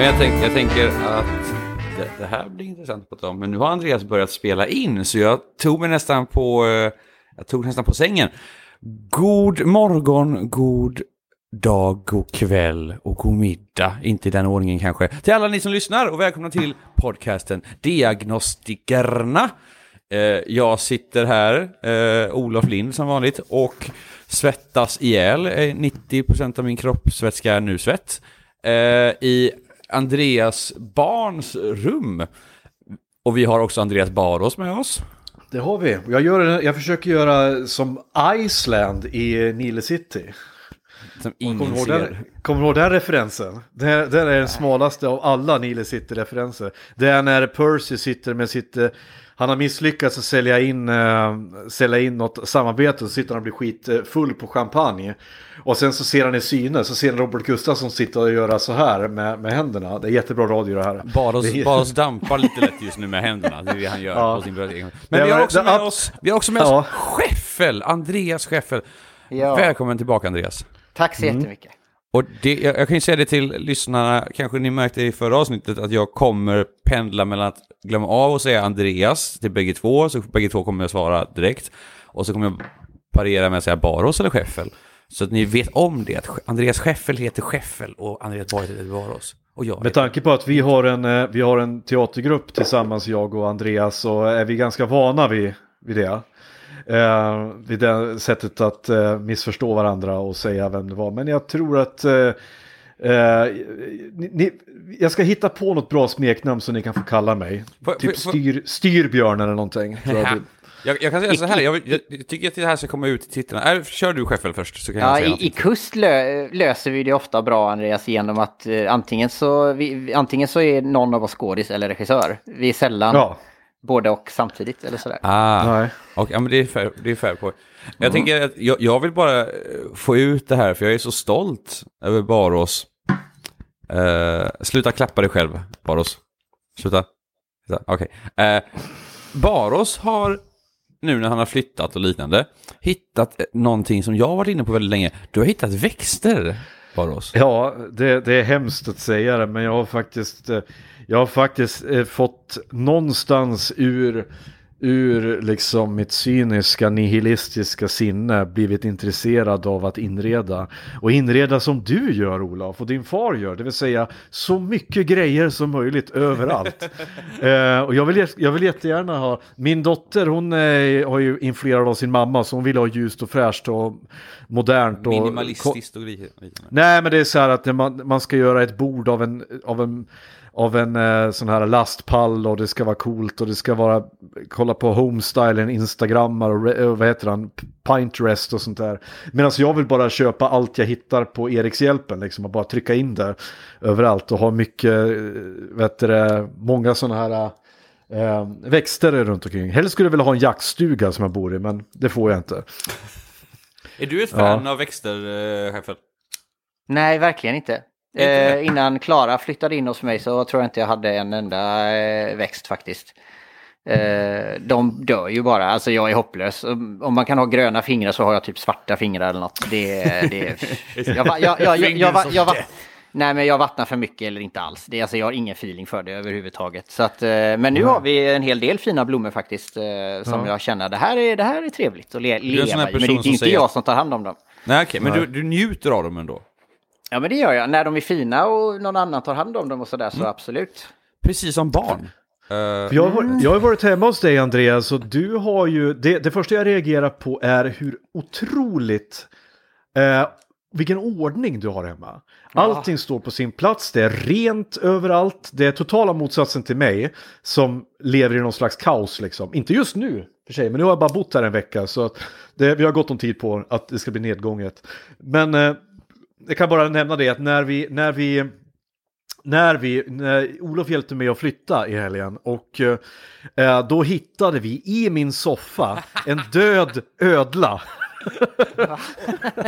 Men jag, tänk, jag tänker att det, det här blir intressant att prata om. Men nu har Andreas börjat spela in så jag tog mig nästan på, eh, jag tog nästan på sängen. God morgon, god dag, god kväll och god middag. Inte i den ordningen kanske. Till alla ni som lyssnar och välkomna till podcasten Diagnostikerna. Eh, jag sitter här, eh, Olof Lind som vanligt, och svettas ihjäl. 90% av min kroppsvätska är nu svett. I Andreas barns rum. Och vi har också Andreas Baros med oss. Det har vi. Jag, gör, jag försöker göra som Iceland i Nile City. Som Kommer ingen ihåg ser. den, kommer du ihåg den referensen? Den, den är den smalaste av alla Nile City-referenser. Det är när Percy sitter med sitt... Han har misslyckats att sälja in, eh, sälja in något samarbete och så sitter han och blir skitfull på champagne. Och sen så ser han i syne, så ser han Robert Gustafsson sitta och göra så här med, med händerna. Det är jättebra radio det här. Baros, Det är- Baros dampar lite lätt just nu med händerna. Det är det han gör Ja. på sin. Men vi har också med oss, vi har också med Ja. oss Scheffel, Andreas Scheffel. Ja. Välkommen tillbaka Andreas. Tack så jättemycket. Och det, jag, jag kan ju säga det till lyssnarna, kanske ni märkte i förra avsnittet att jag kommer pendla mellan att glömma av och säga Andreas till bägge två, så bägge två kommer jag svara direkt. Och så kommer jag parera med att säga Baros eller Scheffel. Så att ni vet om det, att Andreas Scheffel heter Scheffel och Andreas Baros heter Baros. Och jag Med tanke på att vi har en, eh, vi har en teatergrupp tillsammans, jag och Andreas, så är vi ganska vana vid, vid det. Eh, vid det sättet att eh, missförstå varandra och säga vem det var. Men jag tror att eh, eh, ni, ni, jag ska hitta på något bra smeknamn som ni kan få kalla mig. Får- typ får- styr, styrbjörn eller någonting. Tror jag. det- Jag, jag kan säga så här, jag, jag, tycker att det här ska komma ut till tittarna. Äh, kör du Scheffel först så kan jag Ja, säga i, I kust lö, löser vi det ofta bra, Andreas, genom att eh, antingen, så, vi, antingen så är någon av oss skådis eller regissör. Vi är sällan Ja, både och samtidigt eller sådär. Ah, och, ja, men det är fair, det är fair på. Jag tänker att jag, jag vill bara eh, få ut det här, för jag är så stolt över Baros. Uh, sluta klappa dig själv, Baros. Sluta. Sluta. Okej. Uh, Baros har, nu när han har flyttat och liknande, hittat eh, någonting som jag har varit inne på väldigt länge. Du har hittat växter, Baros. Ja, det, det är hemskt att säga det, men jag har faktiskt, jag har faktiskt fått någonstans ur, ur liksom mitt cyniska nihilistiska sinne blivit intresserad av att inreda. Och inreda som du gör Olof och din far gör, det vill säga så mycket grejer som möjligt överallt. eh, och jag vill, jag vill jättegärna ha, min dotter hon eh, har ju influerad av sin mamma så hon vill ha ljust och fräscht och modernt. Och, Minimalistiskt och liknande. Nej, men det är så här att man, man ska göra ett bord av en, av en, av en eh, sån här lastpall och det ska vara coolt och det ska vara, kolla på homestylen, instagrammar och, re- och vad heter han, Pinterest och sånt där. Medan jag vill bara köpa allt jag hittar på Erikshjälpen, liksom och bara trycka in det överallt och ha mycket, eh, vet du, många sådana här eh, växter runt omkring. Helst skulle jag vilja ha en jaktstuga som jag bor i, men det får jag inte. Är du ett fan av växter, eh, Scheffel? Nej, verkligen inte. Eh, innan Klara flyttade in hos mig så tror jag inte jag hade en enda eh, växt faktiskt. Eh, de dör ju bara, alltså jag är hopplös. Om man kan ha gröna fingrar så har jag typ svarta fingrar eller något. Det, det, jag, jag, jag, Nej men jag vattnar för mycket eller inte alls. Det, alltså, jag har ingen feeling för det överhuvudtaget. Så att, eh, men nu har vi en hel del fina blommor faktiskt. Eh, som jag känner, det här är, det här är trevligt att le, leva i. Men det är inte säger- jag som tar hand om dem. Nej, okej, men du, du njuter av dem ändå? Ja men det gör jag. När de är fina och någon annan tar hand om dem och sådär så absolut. Precis som barn. För jag, har, jag har varit hemma hos dig Andreas och du har ju, det, det första jag reagerar på är hur otroligt, eh, vilken ordning du har hemma. Allting står på sin plats, det är rent överallt, det är totala motsatsen till mig som lever i någon slags kaos liksom. Inte just nu för sig, men nu har jag bara bott här en vecka så att det, vi har gott om tid på att det ska bli nedgånget. Men eh, jag kan bara nämna det att när vi, när vi när vi, när Olof hjälpte mig att flytta i helgen och eh, då hittade vi i min soffa en död ödla.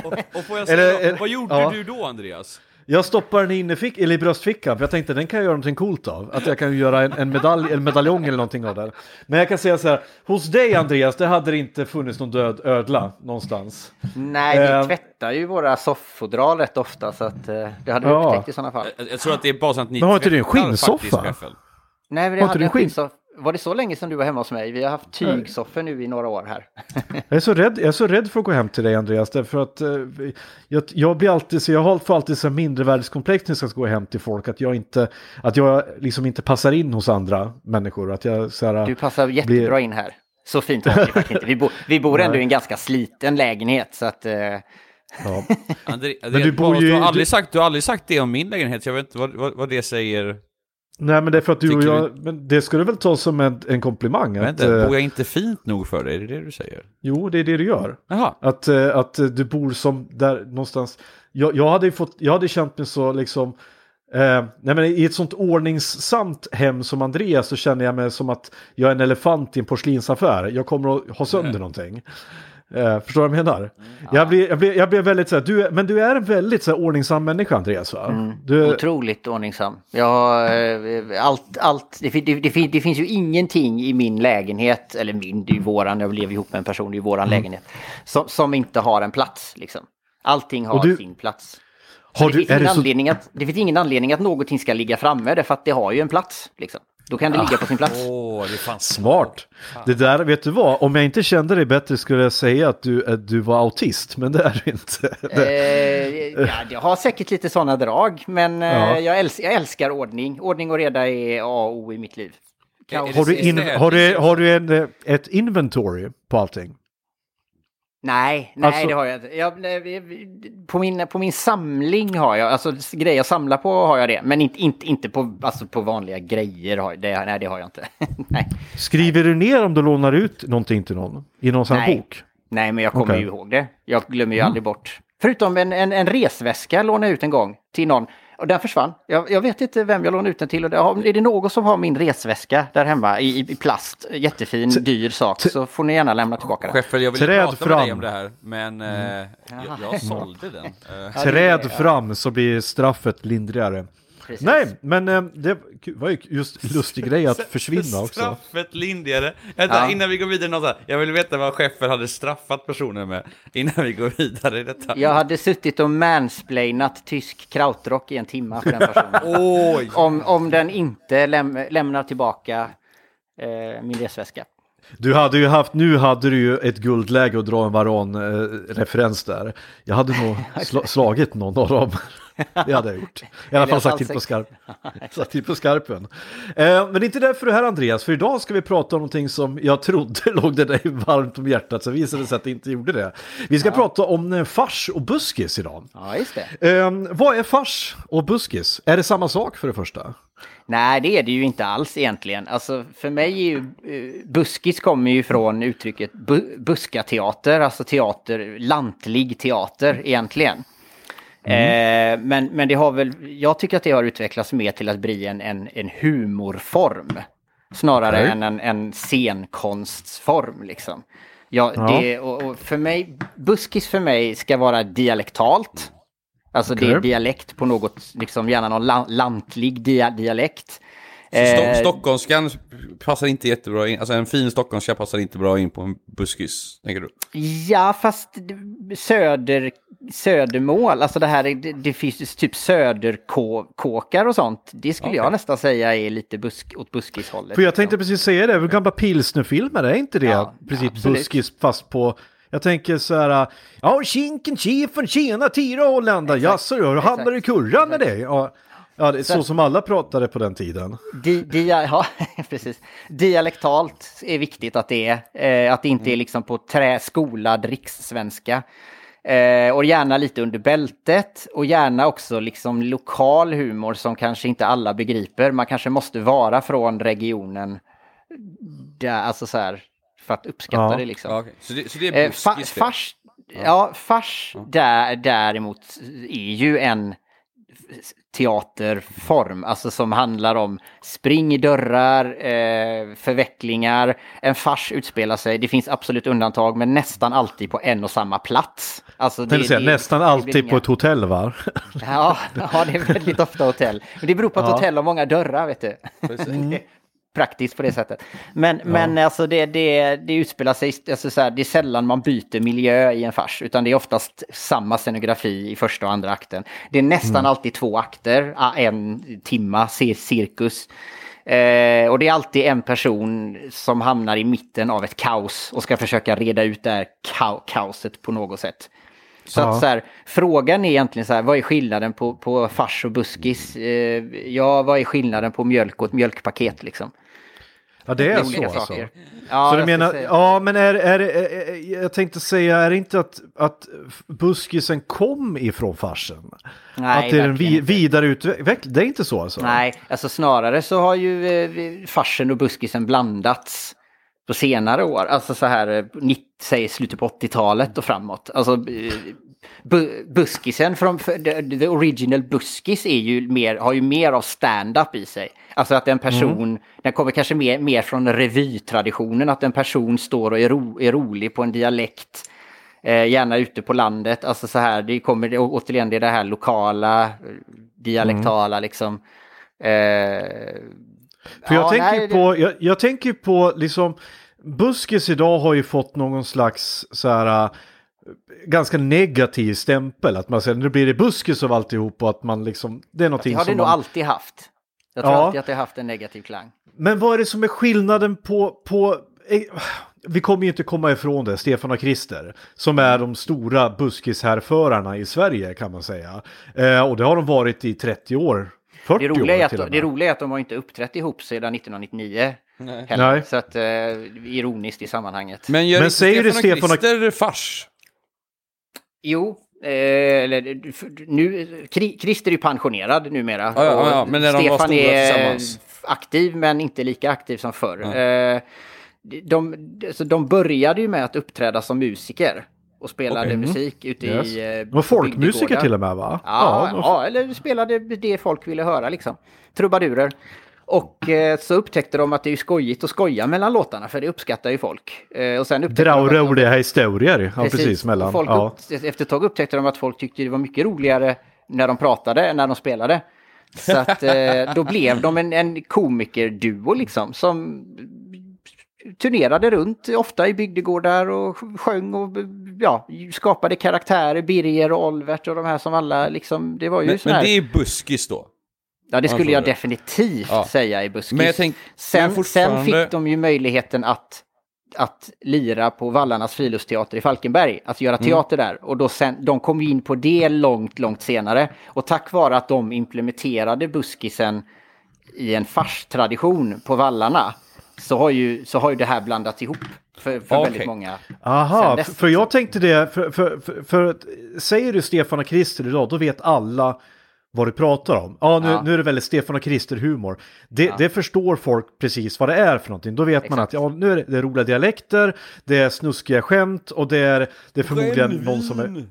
Och, och får jag Eller- säga, vad gjorde ja. du då Andreas? Jag stoppade den i innerfick, eller i bröstfickan för jag tänkte den kan jag göra någonting coolt av. Att jag kan göra en, en medalj, en medaljong eller någonting av den. Men jag kan säga så här, hos dig Andreas, det hade det inte funnits någon död ödla någonstans. Nej, vi Eh. tvättar ju våra soffodral rätt ofta så att eh, det hade vi Ja. upptäckt i sådana fall. Jag, jag tror att det är bara så att ni Men har inte du en skinnsoffa? Nej, men Har jag inte hade en skinn? Var det så länge som du var hemma hos mig? Vi har haft tygsoffor nu i några år här. Jag är så rädd, jag är så rädd för att gå hem till dig Andreas, därför att eh, jag, jag blir alltid så, jag har får alltid så här mindervärdeskomplex när jag ska gå hem till folk, att jag inte, att jag liksom inte passar in hos andra människor, att jag så här, Du passar jättebra blir- in här. Så fint har vi faktiskt inte. Vi, bo, vi bor ändå i en ganska sliten lägenhet så att... Eh, ja. André, du det, bor bara, ju- du, har du- aldrig sagt, du har aldrig sagt det om min lägenhet, jag vet inte vad, vad, vad det säger. Nej men det är för att du och jag, men det ska du väl ta som en, en komplimang? Vet Att, eh, bor jag inte fint nog för dig? Är det det du säger? Jo, det är det du gör. Jaha. Att, eh, att eh, du bor som där någonstans. Jag, jag, hade ju fått, jag hade känt mig så liksom. Eh, nej men I ett sånt ordningsamt hem som Andreas så känner jag mig som att jag är en elefant i en porslinsaffär. Jag kommer att ha sönder någonting. Eh, förstår du vad jag menar? Jag, blir, jag, blir, jag blir väldigt så här, du, men du är en väldigt så här, ordningsam människa Andreas va? Du, Otroligt ordningsam. Jag eh, allt, allt, det, det, det, det finns ju ingenting i min lägenhet, eller min, det är ju våran, jag lever ihop med en person, det är ju våran Mm. lägenhet, som, som inte har en plats liksom. Allting har du- sin plats. har det, du, finns är ingen det så, anledning att, det finns ingen anledning att någonting ska ligga framme, därför att det har ju en plats. Liksom. Då kan det ligga på sin plats. Åh, det fanns Smart. Det där, vet du vad? Om jag inte kände dig bättre skulle jag säga att du, att du var autist, men det är du inte. Det, Eh, ja, det har säkert lite sådana drag, men eh, Ja. jag, äls jag älskar ordning. Ordning och reda är A och O i mitt liv. Kaos. har, du in, har du, har du en, eh, ett inventory på allting? Nej, nej Alltså- det har jag inte. Jag, på, min, på min samling har jag, alltså grejer jag samlar på har jag det. Men inte, inte, inte på, alltså, på vanliga grejer, har, det, nej det har jag inte. nej. Skriver du ner om du lånar ut någonting till någon? I någon sån här Nej. bok? nej, men jag kommer Okej. ju ihåg det. Jag glömmer ju aldrig bort. Förutom en, en, en resväska lånade jag ut en gång till någon. Och den försvann. Jag, jag vet inte vem jag lånade ut den till. Och det, är det någon som har min resväska där hemma i, i plast, jättefin, dyr sak, så får ni gärna lämna tillbaka den. Scheffel, jag ville Träd prata med dig fram. om det här, men eh, jag, jag sålde den. Eh, Träd fram så blir straffet lindrigare. Precis. Nej, men eh, det var ju just lustig grej att försvinna också. Straffet lindrigare. Vänta, Ja. innan vi går vidare, något jag vill veta vad Scheffel hade straffat personen med, innan vi går vidare i detta. Jag hade suttit och mansplainat tysk krautrock i en timme för den personen. Om, om den inte läm lämnar tillbaka eh, min resväska. Du hade ju haft, nu hade du ju ett guldläge att dra en Varan-referens där. Jag hade nog sla, slagit någon av dem. Det hade jag gjort. I alla fall sagt till på, skarp, sagt till på skarpen. Eh, men det är inte därför du är här Andreas, för idag ska vi prata om någonting som jag trodde låg dig varmt om hjärtat, så visade det sig att det inte gjorde det. Vi ska prata om eh, fars och buskis idag. Ja, just det. Eh, vad är fars och buskis? Är det samma sak för det första? Nej, det är det ju inte alls egentligen. Alltså, för mig är ju... Eh, buskis kommer ju från uttrycket bu buskateater, alltså teater, lantlig teater egentligen. Eh, men, men det har väl, jag tycker att det har utvecklats mer till att bli en, en, en humorform. Snarare Okej. än en, en scenkonstform liksom. Ja, Ja. Det, och, och för mig, buskis för mig ska vara dialektalt. Alltså det är dialekt på något, liksom gärna någon la, lantlig dia, dialekt. Sto Eh, Stockholmskan passar inte jättebra in, alltså en fin stockholmska passar inte bra in på en buskis, tänker du? Ja, fast söder, södermål, alltså det här, är- det, det finns typ söderkåkar och sånt. Det skulle jag nästan säga är lite busk, åt buskishållet. För jag tänkte precis säga det, gamla pilsnerfilmer, är inte det Ja, precis absolut. buskis fast på... Jag tänker så här, ja, kinken, chefen, tjena, tira Hollanda, jaså, du handlar i kurran med dig? Ja, Ja, det är så som alla pratade på den tiden. Di, dia, ja, precis. Dialektalt är viktigt att det är. Eh, att det inte är liksom på träskolad rikssvenska. Eh, och gärna lite under bältet och gärna också liksom lokal humor som kanske inte alla begriper. Man kanske måste vara från regionen. Där, alltså så här, för att uppskatta Ja. det liksom. Ja, okej. Så, det, så det är Eh, fa buskis det? fars, ja, fars där, däremot är ju en teaterform, alltså som handlar om spring i dörrar, eh, förvecklingar. En fars utspelar sig, det finns absolut undantag, men nästan alltid på en och samma plats. Alltså Det säga, nästan det alltid på inga- ett hotell va? Ja, ja, det är väldigt ofta hotell. Men det beror på att Ja. hotell har många dörrar, vet du. Praktiskt på det sättet. Men, men alltså det, det, det utspelar sig, alltså så här, det är sällan man byter miljö i en fars, utan det är oftast samma scenografi i första och andra akten. Det är nästan alltid två akter, en timma, cir- cirkus. Eh, och det är alltid en person som hamnar i mitten av ett kaos och ska försöka reda ut det här ka- kaoset på något sätt. Så Ja. att så här, frågan är egentligen så här, vad är skillnaden på, på fars och buskis? Eh, ja, vad är skillnaden på mjölk och ett mjölkpaket liksom? Ja, det är så alltså. Ja, Så du jag menar, ja men är, är, är, är, jag tänkte säga, är det inte att, att buskisen kom ifrån farsen? Nej, att det är en vi, vidareutveckling, det är inte så alltså? Nej, alltså snarare så har ju eh, farsen och buskisen blandats på senare år. Alltså så här, eh, säg slutet på 80-talet och framåt. Alltså eh, bu, buskisen från the, the original buskis är ju mer, har ju mer av stand-up i sig. Alltså att en person, den kommer kanske mer, mer från revytraditionen, att en person står och är, ro, är rolig på en dialekt. Eh, gärna ute på landet, alltså så här, det kommer återigen det det här lokala, eh, dialektala liksom. Eh, För jag ja, tänker nej, på, jag, jag tänker på liksom, buskis idag har ju fått någon slags så här ganska negativ stämpel. Att man säger nu blir det buskis av alltihop och att man liksom, det är Det någonting har det som nog man... alltid haft. Jag tror Ja. alltid att det har haft en negativ klang. Men vad är det som är skillnaden på, på eh, vi kommer ju inte komma ifrån det, Stefan och Christer, som är de stora buskishärförarna i Sverige kan man säga. Eh, och det har de varit i 30 år, 40 Det roliga, är år till och att, med. det roliga är att de har inte uppträtt ihop sedan 1999. Nej. Heller. Nej. Så att, eh, ironiskt i sammanhanget. Men gör Men inte säger du Stefan och Stefan och- Christer fars? Jo, eh, eller, för- nu, Christer är ju pensionerad numera. Ja, ja, ja, men när de var Stefan stora är tillsammans. aktiv men inte lika aktiv som förr. Eh, de, alltså, de började ju med att uppträda som musiker och spelade Okej. musik ute Yes. i eh, De var folkmusiker till och med va? Ja, de var- ja, eller spelade det folk ville höra liksom. Trubadurer. Och eh, så upptäckte de att det är skojigt att skoja mellan låtarna för det uppskattar ju folk. Eh, och sen Dra de att de- roliga historier, ja precis, mellan. Och Folk ja. upp, efter ett tag upptäckte de att folk tyckte det var mycket roligare när de pratade än när de spelade. Så att eh, då blev de en, en komikerduo liksom som turnerade runt, ofta i bygdegårdar och sjöng och ja, skapade karaktärer, Birger och Olvert och de här som alla liksom, det var ju Men, men det är buskis då? Ja, det skulle Ja, jag så är det. definitivt Ja. säga i buskis. Men jag tänk- sen, men fortfarande- sen fick de ju möjligheten att, att lira på Vallarnas friluftsteater i Falkenberg, att göra Mm. teater där. Och då sen, de kom ju in på det långt, långt senare. Och tack vare att de implementerade buskisen i en farstradition på Vallarna så har ju, så har ju det här blandats ihop för, för Okej. väldigt många. Aha, för, jag tänkte det, för, för, för, för att, säger du Stefan och Christer idag, då vet alla vad du pratar om. Ja, nu, Ja. nu är det väldigt Stefan och Christer-humor. Det, det förstår folk precis vad det är för någonting. Då vet man att Exakt. ja, nu är det, det är roliga dialekter, det är snuskiga skämt och det är, det är förmodligen någon som är...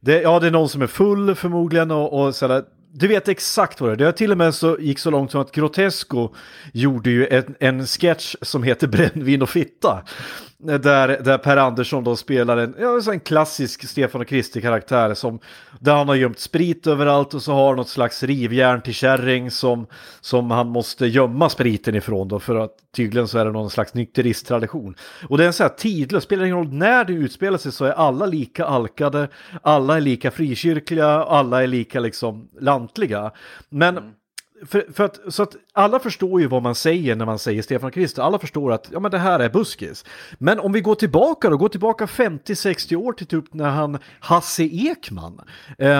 Det, ja, det är någon som är full förmodligen och, och sådär. Du vet exakt vad det är. Det har till och med så gick så långt som att Grotesco gjorde ju en, en sketch som heter Brännvin och fitta. Där, där Per Andersson då spelar en, ja, en klassisk Stefan och Kristi karaktär som där han har gömt sprit överallt och så har något slags rivjärn till kärring som, som han måste gömma spriten ifrån då för att tydligen så är det någon slags nykteristtradition. Och det är en sån här tidlös, spelar ingen roll när det utspelar sig så är alla lika alkade, alla är lika frikyrkliga, alla är lika liksom lantliga. Men mm för, för att, så att alla förstår ju vad man säger när man säger Stefan Krister. Alla förstår att ja, men det här är buskis. Men om vi går tillbaka då, går tillbaka 50-60 år till typ när han Hasse Ekman eh,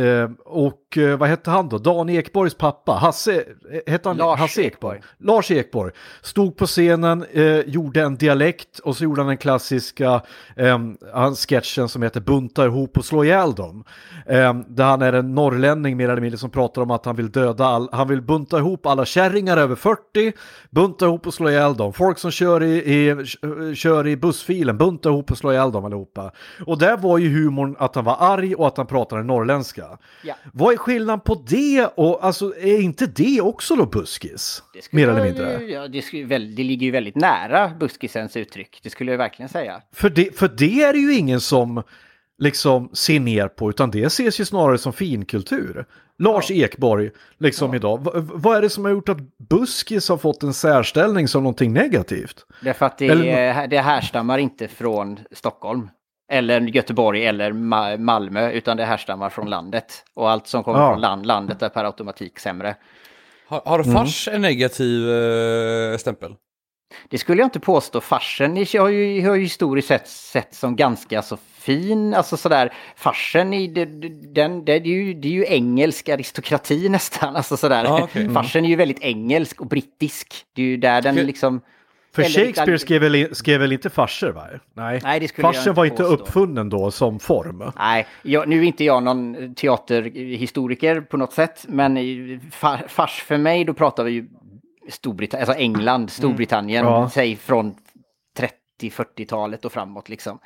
eh, och eh, vad hette han då? Dan Ekborgs pappa, Hasse, eh, hette han Lars Hasse Ekborg? Lars Ekborg stod på scenen, eh, gjorde en dialekt och så gjorde han den klassiska eh, sketchen som heter Bunta ihop och slå ihjäl dem. Eh, där han är en norrlänning mer eller mindre som pratar om att han vill döda all, han vill bunta ihop alla kärringar över 40, bunta ihop och slå ihjäl dem. Folk som kör i, i, kör i bussfilen, bunta ihop och slå ihjäl dem allihopa. Och där var ju humorn att han var arg och att han pratade norrländska. Ja. Vad är skillnaden på det och alltså är inte det också då buskis? Mer eller mindre. Ja, det, skulle, väl, det ligger ju väldigt nära buskisens uttryck. Det skulle jag verkligen säga. För det, för det är det ju ingen som liksom ser ner på, utan det ses ju snarare som finkultur. Lars Ekborg, liksom idag. V- vad är det som har gjort att buskis har fått en särställning som någonting negativt? Därför att det, Eller- det härstammar inte från Stockholm. Eller Göteborg eller Ma- Malmö. Utan det härstammar från landet. Och allt som kommer Ja. från land, landet är per automatik sämre. Har, har fars en negativ eh, stämpel? Det skulle jag inte påstå. Farsen har ju, har ju historiskt sett, sett som ganska så fin. Alltså sådär, farsen i den, det, är ju, det är ju engelsk aristokrati nästan. Alltså sådär. Ja, okej. Farsen är ju väldigt engelsk och brittisk. Det är ju där den liksom... För Shakespeare skrev väl, skrev väl inte farser va? Nej, Nej, det skulle jag farsen inte var inte uppfunnen då som form. Nej, jag, nu är inte jag någon teaterhistoriker på något sätt, men i- fa- fars för mig, då pratar vi ju Storbritannien, alltså England, Storbritannien, Ja. säg från 30-40-talet och framåt liksom.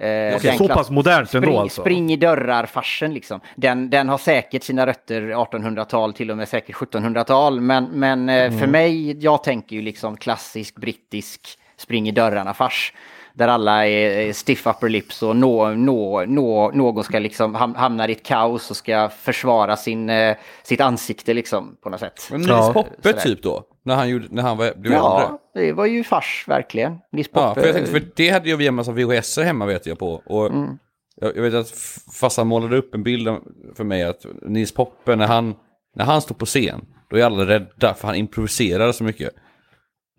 Eh, den så pass modernt ändå spring, alltså? Spring i dörrar-farsen liksom. Den, den har säkert sina rötter 1800-tal, till och med säkert 1700-tal, men, men eh, Mm. för mig, jag tänker ju liksom klassisk brittisk spring i dörrarna-fars. Där alla är stiff upper lips och nå, nå, nå, någon ska liksom ham- hamna i ett kaos och ska försvara sin, eh, sitt ansikte liksom på något sätt. Men Nils Ja. Poppe Sådär. typ då? När han, gjorde, när han var, blev äldre? Ja, det var ju fars verkligen. Nils Ja, Poppe. för, jag tänkte, för det hade jag en massa VHS hemma vet jag på. Och Mm. jag, jag vet att farsan målade upp en bild för mig att Nils Poppe när han, när han stod på scen, då är alla rädda för han improviserar så mycket.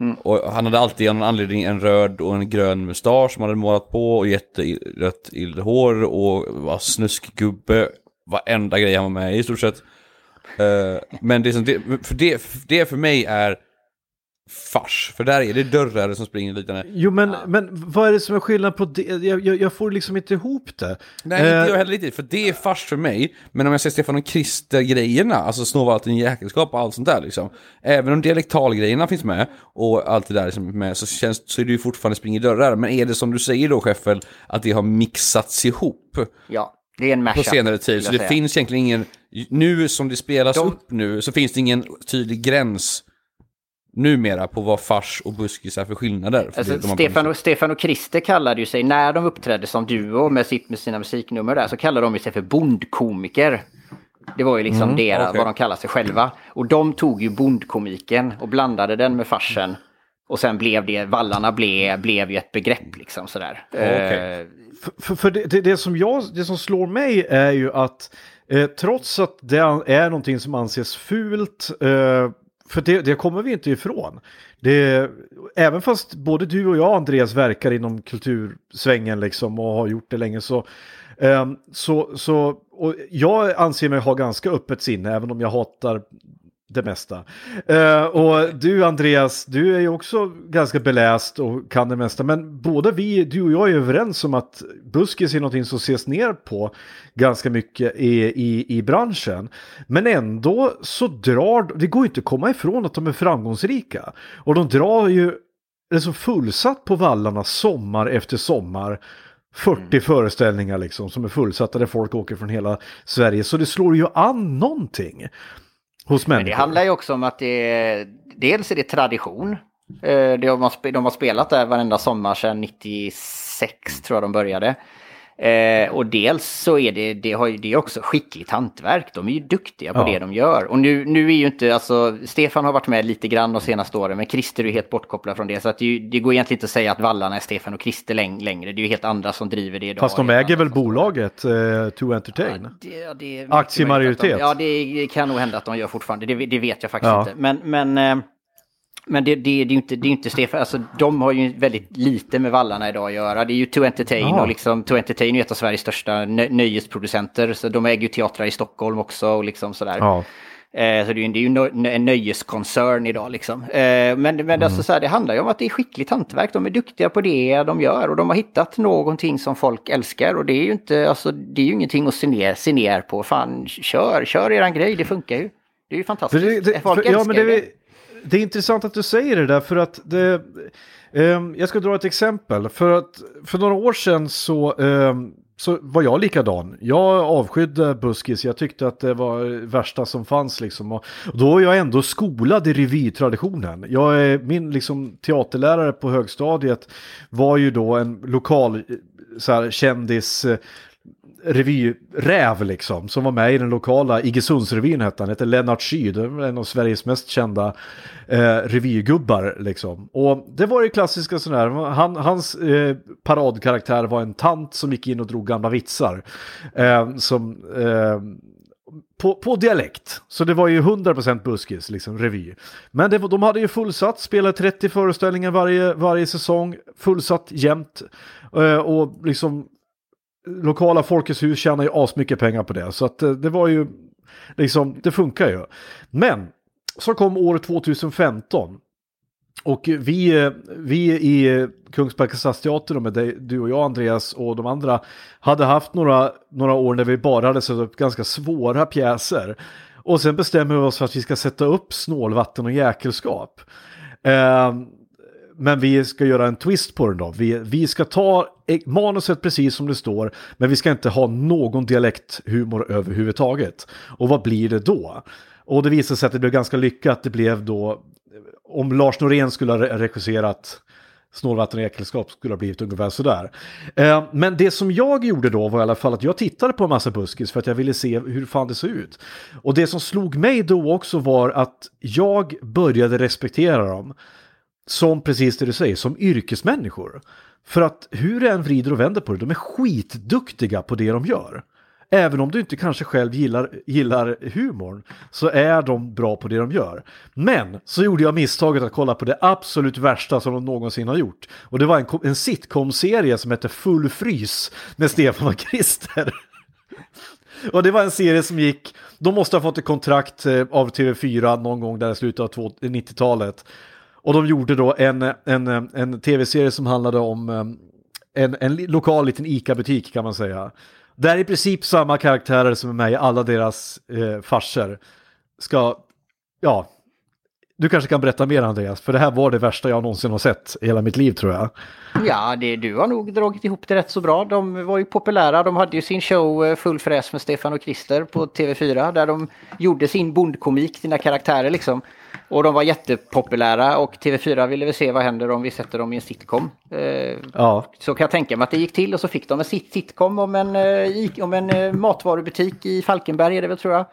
Mm. Och han hade alltid av någon anledning en röd och en grön mustasch som han hade målat på och jätterött hår och var snuskgubbe. Varenda grej han var med i i stort sett. Uh, men det som, det, för det, det för mig är fars. För där är det dörrar som springer liknande. Jo, men, men vad är det som är skillnad på det? Jag, jag, jag får liksom inte ihop det. Nej, inte jag Eh, heller riktigt, för det är fars för mig. Men om jag ser Stefan och Krister-grejerna, alltså Snåvalten jäkelskap och allt sånt där liksom. Även om dialektalgrejerna finns med och allt det där liksom är med så, känns, så är det ju fortfarande spring i dörrar. Men är det som du säger då, Scheffel, att det har mixats ihop Ja, det är en på mashup. senare tid? Så det säga. finns egentligen ingen, nu som det spelas De- upp nu, så finns det ingen tydlig gräns numera på vad fars och buskis är för skillnader. För Alltså, Stefan, och, Stefan och Christer kallade ju sig, när de uppträdde som duo med, sitt, med sina musiknummer där, så kallade de sig för bondkomiker. Det var ju liksom deras, okej. vad de kallar sig själva. Och de tog ju bondkomiken och blandade den med farsen. Och sen blev det, vallarna blev, blev ju ett begrepp liksom sådär. okej. Eh, För, för, för det, det, det, som jag, det som slår mig är ju att eh, trots att det är någonting som anses fult, eh, för det, det kommer vi inte ifrån. Det, även fast både du och jag, Andreas, verkar inom kultursvängen liksom och har gjort det länge så, um, så, så och jag anser mig ha ganska öppet sinne, även om jag hatar det mesta. Eh, och du Andreas, du är ju också ganska beläst och kan det mesta. Men båda vi, du och jag är överens om att buskis är någonting som ses ner på ganska mycket i, i, i branschen. Men ändå så drar, det går ju inte att komma ifrån att de är framgångsrika. Och de drar ju, det är så fullsatt på vallarna sommar efter sommar. 40 föreställningar liksom som är fullsatta där folk åker från hela Sverige. Så det slår ju an någonting hos människor. Men det handlar ju också om att det är, dels är det tradition. Eh, har de har spelat där varenda sommar sedan 96 tror jag de började. Eh, och dels så är det, det, har det är också skickligt hantverk. De är ju duktiga på Ja. det de gör. Och nu, nu är ju inte, alltså Stefan har varit med lite grann de senaste åren, men Christer är helt bortkopplad från det. Så att det, det går egentligen inte att säga att vallarna är Stefan och Christer läng, längre. Det är ju helt andra som driver det idag. Fast de äger väl bolaget eh, To Entertain? det, ja, det mycket Aktiemajoritet. De, ja, det kan nog hända att de gör fortfarande. Det, det vet jag faktiskt Ja. inte. Men, men, eh, men det, det, det är ju inte, det är inte Stefan. Alltså, de har ju väldigt lite med vallarna idag att göra. Det är ju To Entertain Ja. och liksom, To Entertain är ju ett av Sveriges största nö nöjesproducenter. Så de äger ju teatrar i Stockholm också och liksom sådär. Ja. Eh, så det är ju, det är ju nö- en nöjeskoncern idag liksom. Eh, men men Mm. alltså, så här, det handlar ju om att det är skickligt hantverk. De är duktiga på det de gör och de har hittat någonting som folk älskar. Och det är ju inte, alltså, det är ju ingenting att se ner, se ner på. Fan, kör, kör eran grej, det funkar ju. Det är ju fantastiskt. det, det, folk för, ja, älskar men det, det är intressant att du säger det där för att det, ehm, jag ska dra ett exempel. För att för några år sedan så, ehm, så var jag likadan. Jag avskydde buskis, jag tyckte att det var det värsta som fanns liksom. Och då är jag ändå skolad i revytraditionen. Jag är, min liksom, teaterlärare på högstadiet var ju då en lokal eh, så här, kändis eh, revyräv liksom, som var med i den lokala Iggesundsrevyn hette han, hette Lennart Syd, en av Sveriges mest kända eh, revygubbar liksom. Och det var ju klassiska sådär, han, hans eh, paradkaraktär var en tant som gick in och drog gamla vitsar. Eh, som... Eh, på, på dialekt. Så det var ju 100% buskis, liksom revy. Men det, de hade ju fullsatt, spelade 30 föreställningar varje, varje säsong, fullsatt jämt. Eh, och liksom lokala Folkets hus tjänar ju asmycket pengar på det. Så att eh, det var ju, liksom, det funkar ju. Men så kom år 2015. Och vi, eh, vi i Kungsbacka stadsteater, med dig, du och jag Andreas och de andra, hade haft några, några år när vi bara hade satt upp ganska svåra pjäser. Och sen bestämmer vi oss för att vi ska sätta upp snålvatten och jäkelskap. Eh, men vi ska göra en twist på den då. Vi, vi ska ta e- manuset precis som det står, men vi ska inte ha någon dialekthumor överhuvudtaget. Och vad blir det då? Och det visade sig att det blev ganska lyckat. Det blev då, om Lars Norén skulle ha re- regisserat Snålvatten och äktenskap skulle ha blivit ungefär sådär. Eh, men det som jag gjorde då var i alla fall att jag tittade på en massa buskis för att jag ville se hur fan det såg ut. Och det som slog mig då också var att jag började respektera dem som precis det du säger, som yrkesmänniskor. För att hur du än vrider och vänder på det, de är skitduktiga på det de gör. Även om du inte kanske själv gillar, gillar humorn så är de bra på det de gör. Men så gjorde jag misstaget att kolla på det absolut värsta som de någonsin har gjort. Och det var en, en sitcom-serie som hette Full frys med Stefan och Christer. Och det var en serie som gick, de måste ha fått ett kontrakt eh, av TV4 någon gång där i slutet av 90-talet. Och de gjorde då en, en, en tv-serie som handlade om ehm, en, en lokal liten ICA-butik kan man säga. Där i princip samma karaktärer som är med i alla deras eh, farser ska, ja, du kanske kan berätta mer Andreas, för det här var det värsta jag någonsin har sett i hela mitt liv tror jag. Ja, det, du har nog dragit ihop det rätt så bra. De var ju populära. De hade ju sin show eh, Full fräs med Stefan och Christer på TV4 där de gjorde sin bondkomik, sina karaktärer liksom. Och de var jättepopulära och TV4 ville väl se vad händer om vi sätter dem i en sitcom. Eh, Ja, så kan jag tänka mig att det gick till och så fick de en sit- sitcom om en, eh, om en eh, matvarubutik i Falkenberg är det väl tror jag.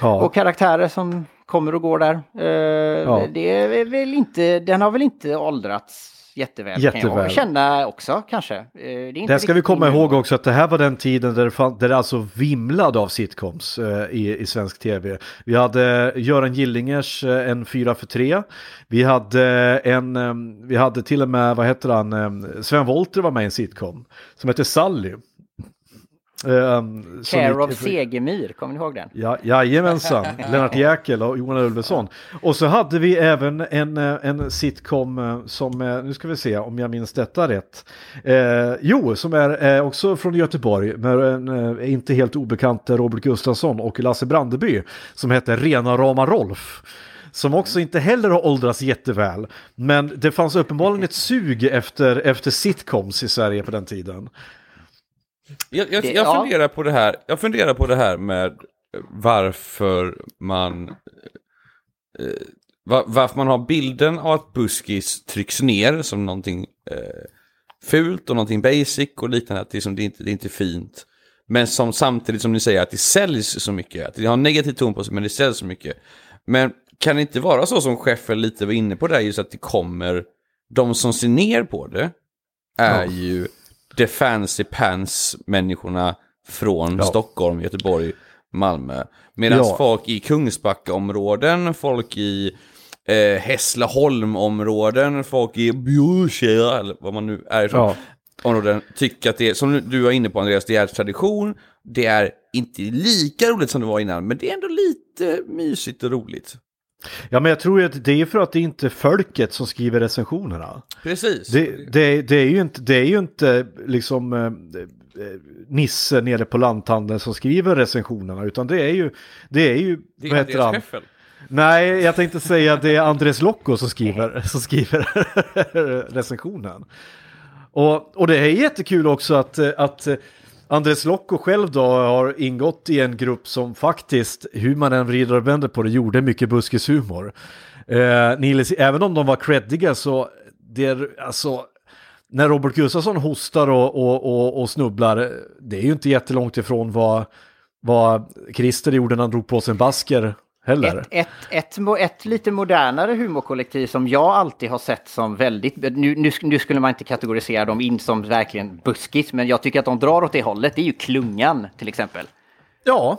ja. Och karaktärer som kommer och går där. Eh, Det är väl inte, den har väl inte åldrats jätteväl, kan Jätteväl. jag känna också kanske. Eh, Det Där ska vi komma ihåg också att det här var den tiden där det, fann, där det alltså vimlade av sitcoms eh, i, i svensk tv. Vi hade Göran Gillingers eh, En fyra för tre. Vi hade en, eh, vi hade till och med, vad heter han, eh, Sven Wollter var med i en sitcom som heter Sally. Som Care of Segemyhr, kommer ni ihåg den? Ja, jajamensan, Lennart Jäkel och Johan Ulveson. Och så hade vi även en, eh, en sitcom eh, som, eh, nu ska vi se om jag minns detta rätt. Eh, jo, som är eh, också från Göteborg med en eh, inte helt obekant Robert Gustafsson och Lasse Brandeby som heter Rena Rama Rolf. Som också inte heller har åldrats jätteväl. Men det fanns uppenbarligen ett sug efter, efter sitcoms i Sverige på den tiden. Jag, jag, Det- jag, ja. funderar på det här, jag funderar på det här med varför man eh, va- varför man har bilden av att buskis trycks ner som någonting eh, fult och någonting basic och liknande, att det, är som, det, är inte, det är inte fint. Men som samtidigt som ni säger att det säljs så mycket, att det har en negativ ton på sig men det säljs så mycket. Men kan det inte vara så som Scheffel lite var inne på där, just att det kommer, de som ser ner på det är Ja. ju the fancy pants människorna från Ja. Stockholm, Göteborg, Malmö. Medan Ja. folk i Kungsbackaområden, folk i eh, Hässleholmområden, folk i Bjursjö, eller vad man nu är ifrån, Ja. områden, tycker att det är, som du var inne på Andreas, det är tradition, det är inte lika roligt som det var innan, men det är ändå lite mysigt och roligt. Ja, men jag tror ju att det är för att det inte är folket som skriver recensionerna. Precis. Det, det, det, är ju inte, det är ju inte liksom eh, eh, Nisse nere på lanthandeln som skriver recensionerna, utan det är ju, det är ju, det är Andreas? Scheffel. Nej, jag tänkte säga att det är Andres Locco som skriver, som skriver recensionen. Och, och det är jättekul också att, eh, att eh, Andres Locco själv då har ingått i en grupp som faktiskt, hur man än vrider och vänder på det, gjorde mycket buskishumor. Eh, Nils, även om de var creddiga så, det är alltså, när Robert Gustafsson hostar och, och, och, och snubblar, det är ju inte jättelångt ifrån vad, vad Christer gjorde när han drog på sig en basker heller. Ett, ett, ett, ett lite modernare humorkollektiv som jag alltid har sett som väldigt... Nu, nu, nu skulle man inte kategorisera dem in som verkligen buskis, men jag tycker att de drar åt det hållet. Det är ju Klungan till exempel. Ja,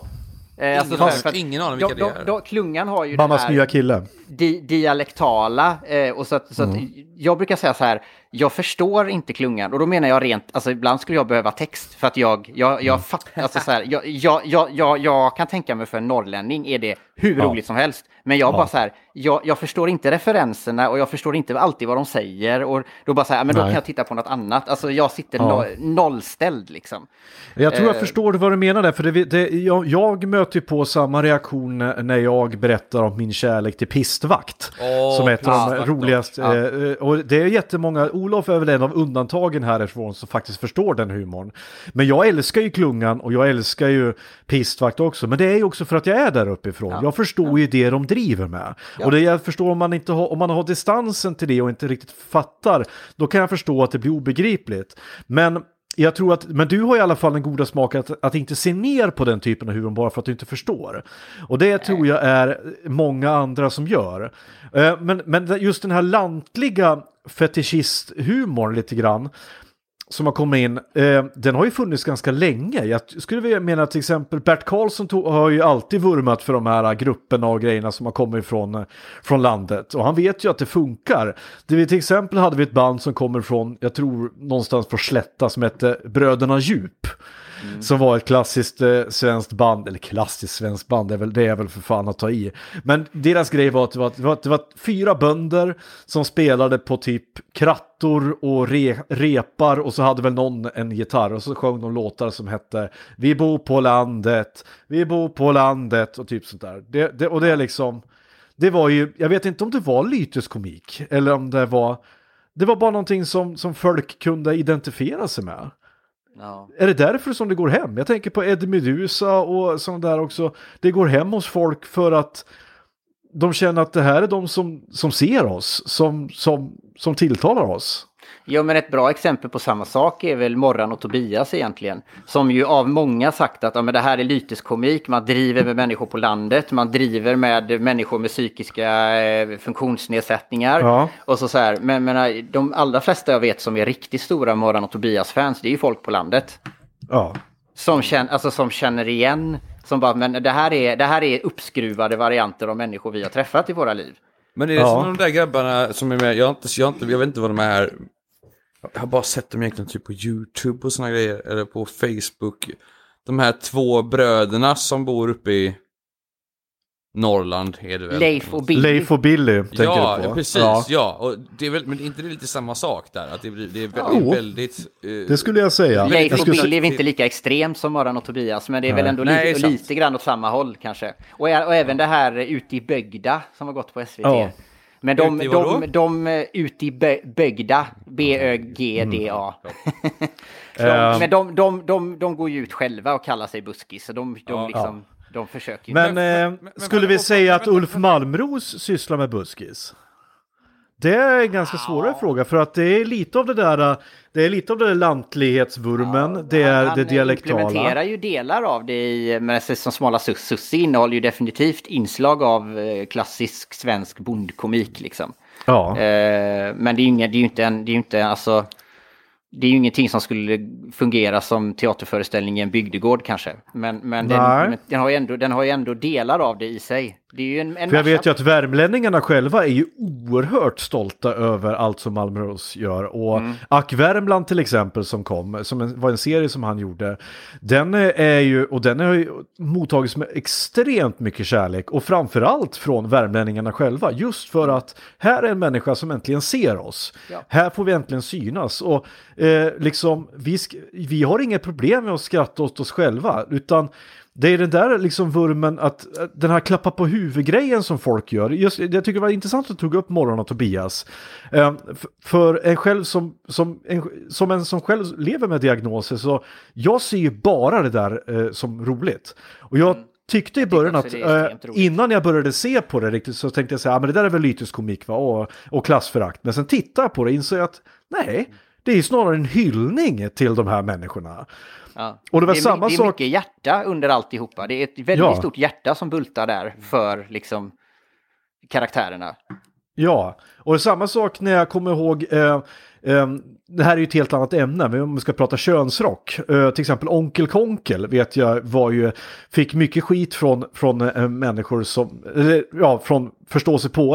Eh, alltså, Ingen- att- ingen aning de, vilka det de, är. de, Klungan har ju mammas det här nya kille. Di, dialektala. Eh, och så att, så att jag brukar säga så här, jag förstår inte klungan. Och då menar jag rent, alltså ibland skulle jag behöva text. För att jag, jag, jag fattar, alltså så här, jag, jag, jag, jag, jag kan tänka mig för en norrlänning är det hur Ja. roligt som helst. Men jag bara så här, jag, jag förstår inte referenserna och jag förstår inte alltid vad de säger. Och då bara så här, men då Nej. kan jag titta på något annat. Alltså jag sitter Ja. no, nollställd liksom. Jag tror jag Eh. förstår vad du menar där, för det, det, jag, jag möter på samma reaktion när jag berättar om min kärlek till pistvakt. Åh, som är ett av de roligaste. Ja. eh, Och det är jättemånga, Olof är väl en av undantagen härifrån som faktiskt förstår den humorn. Men jag älskar ju klungan och jag älskar ju pistvakt också. Men det är ju också för att jag är där uppifrån. Ja. Jag förstår ju det de driver med. Och det jag förstår om man inte har, om man har distansen till det och inte riktigt fattar, då kan jag förstå att det blir obegripligt. Men jag tror att, men du har i alla fall den goda smaken att, att inte se ner på den typen av humor bara för att du inte förstår. Och det tror jag är många andra som gör. Eh, Men, men just den här lantliga fetischisthumorn lite grann, som har kommit in, eh, den har ju funnits ganska länge. Jag skulle vilja mena att till exempel Bert Karlsson tog, har ju alltid vurmat för de här grupperna och grejerna som har kommit från, eh, från landet. Och han vet ju att det funkar. Det vi till exempel hade vi ett band som kommer från, jag tror någonstans från Slätta som hette Bröderna Djup. Mm. Som var ett klassiskt eh, svenskt band, eller klassiskt svenskt band, det är, väl, det är väl för fan att ta i. Men deras grej var att det var, det var, det var fyra bönder som spelade på typ krattor och re, repar och så hade väl någon en gitarr och så sjöng de låtar som hette Vi bor på landet, vi bor på landet och typ sånt där. Det, det, och det är liksom, det var ju, jag vet inte om det var lyteskomik eller om det var, det var bara någonting som, som folk kunde identifiera sig med. Ja. Är det därför som det går hem? Jag tänker på Eddie Meduza och sånt där också. Det går hem hos folk för att de känner att det här är de som, som ser oss, som, som, som tilltalar oss. Ja, men ett bra exempel på samma sak är väl Morran och Tobias egentligen. Som ju av många sagt att ja, men det här är lyteskomik, man driver med människor på landet, man driver med människor med psykiska eh, funktionsnedsättningar. Ja. Och så så här, men, men de allra flesta jag vet som är riktigt stora Morran och Tobias-fans, det är ju folk på landet. Ja, Som, känner, alltså, som känner igen, som bara, men det här, är, det här är uppskruvade varianter av människor vi har träffat i våra liv. Men är det Ja. som de där grabbarna som är med, jag, har inte, jag, har inte, jag vet inte vad de är, jag har bara sett dem egentligen typ på YouTube och såna grejer, eller på Facebook. De här två bröderna som bor uppe i Norrland är det väl? Leif och Billy. Leif och Billy tänker Ja, du på. ja, precis. Ja. Och det är väl, men inte det lite samma sak där? Att det, blir, det är väldigt, Jo. väldigt eh, Det skulle jag säga. Leif jag och Billy är säga väl inte lika extremt som Morran och Tobias, men det är Nej. väl ändå Nej, lite, sant. lite grann åt samma håll kanske. Och, och även det här Ute i Bögda som har gått på SVT. Ja. Men de, Ute i de, vadå? de, de eh, Ute i Bö- Bögda, B-Ö-G-D-A. Mm. de, men de, de, de, de går ju ut själva och kallar sig buskis, så de, de, Ja. liksom, de försöker ju. Men, Men- eh, men- men- skulle vi säga att Ulf. Malmros sysslar med buskis? Det är en ganska svårare fråga för att det är lite av det där, det är lite av där lantlighetsvurmen, det är han, det dialektala. Han implementerar ju delar av det i, men som Smala Sussi innehåller ju definitivt inslag av eh, klassisk svensk bondkomik liksom. Ja. Eh, men det är ju inga, det är ju inte en, det är ju inte alltså det är ju ingenting som skulle fungera som teaterföreställning i en bygdegård kanske. Men, men den, den, har ju ändå, den har ju ändå delar av det i sig. Det är ju en, en För jag vet ju att värmlänningarna själva är ju oerhört stolta över allt som Malmö Rose gör. Och mm. Ack Värmland till exempel som kom, som en, var en serie som han gjorde. Den är ju, och den har ju mottagits med extremt mycket kärlek. Och framförallt från värmlänningarna själva. Just för att här är en människa som äntligen ser oss. Ja. Här får vi äntligen synas. Och eh, liksom, vi, vi har inget problem med att skratta åt oss själva. Utan det är den där liksom vurmen att den här klappa på huvudgrejen som folk gör. Just, jag tycker det var intressant att du tog upp Morgon och Tobias. Eh, för en själv som, som, en, som en som själv lever med diagnoser så jag ser ju bara det där eh, som roligt. Och jag mm. tyckte i början att eh, innan jag började se på det riktigt så tänkte jag säga, ja men det där är väl lyteskomik va och, och klassförakt. Men sen tittar jag på det och inser jag att nej, det är snarare en hyllning till de här människorna. Ja. Och det var det är, samma det är mycket hjärta under alltihopa. Det är ett väldigt ja. stort hjärta som bultar där för liksom karaktärerna. Ja, och samma sak när jag kommer ihåg eh, eh, det här är ju ett helt annat ämne, men om vi ska prata könsrock. Uh, till exempel Onkel Konkel vet jag var ju, fick mycket skit från, från uh, människor som, ja, från förståsigpåare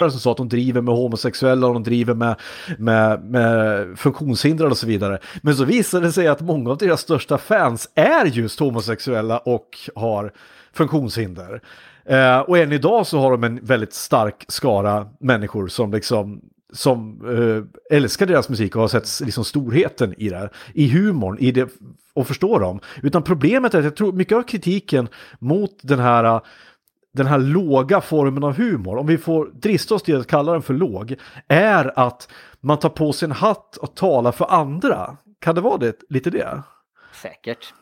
Som sa att de driver med homosexuella och de driver med, med, med funktionshindrade och så vidare. Men så visade det sig att många av deras största fans är just homosexuella och har funktionshinder. Eh, och än idag så har de en väldigt stark skara människor som liksom som eh, älskar deras musik och har sett liksom, storheten i det i humorn, i det, och förstår dem. Utan problemet är att jag tror mycket av kritiken mot den här den här låga formen av humor, om vi får drista oss till att kalla den för låg, är att man tar på sig en hatt och talar för andra. Kan det vara det, lite det? Säkert.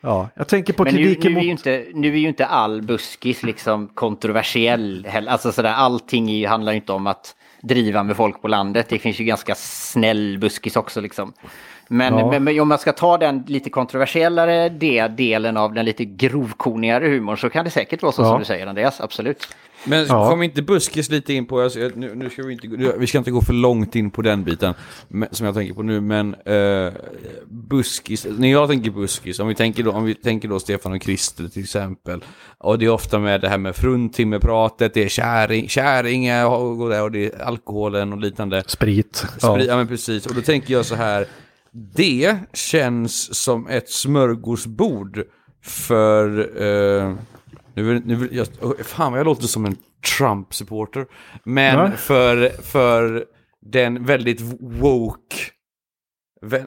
Ja, jag tänker på Men kritiken nu, nu, är ju inte, nu är ju inte all buskis liksom kontroversiell. Alltså sådär, allting handlar ju inte om att driva med folk på landet. Det finns ju ganska snäll buskis också liksom. Men, ja. men, men om man ska ta den lite kontroversiellare delen av den lite grovkornigare humorn så kan det säkert vara så ja. som du säger Andreas, absolut. Men ja. kom inte buskis lite in på, alltså, nu, nu, ska vi inte, vi ska inte gå för långt in på den biten som jag tänker på nu, men uh, buskis, när jag tänker buskis, om vi tänker då, om vi tänker då Stefan och Christer till exempel, och det är ofta med det här med fruntimmerpratet, det är käring, käring och, och det är alkoholen och liknande. Sprit. Sprit, ja. ja men precis, och då tänker jag så här, det känns som ett smörgåsbord för... Uh, nu, nu, jag, fan vad jag låter som en Trump-supporter. Men ja. för, för den väldigt woke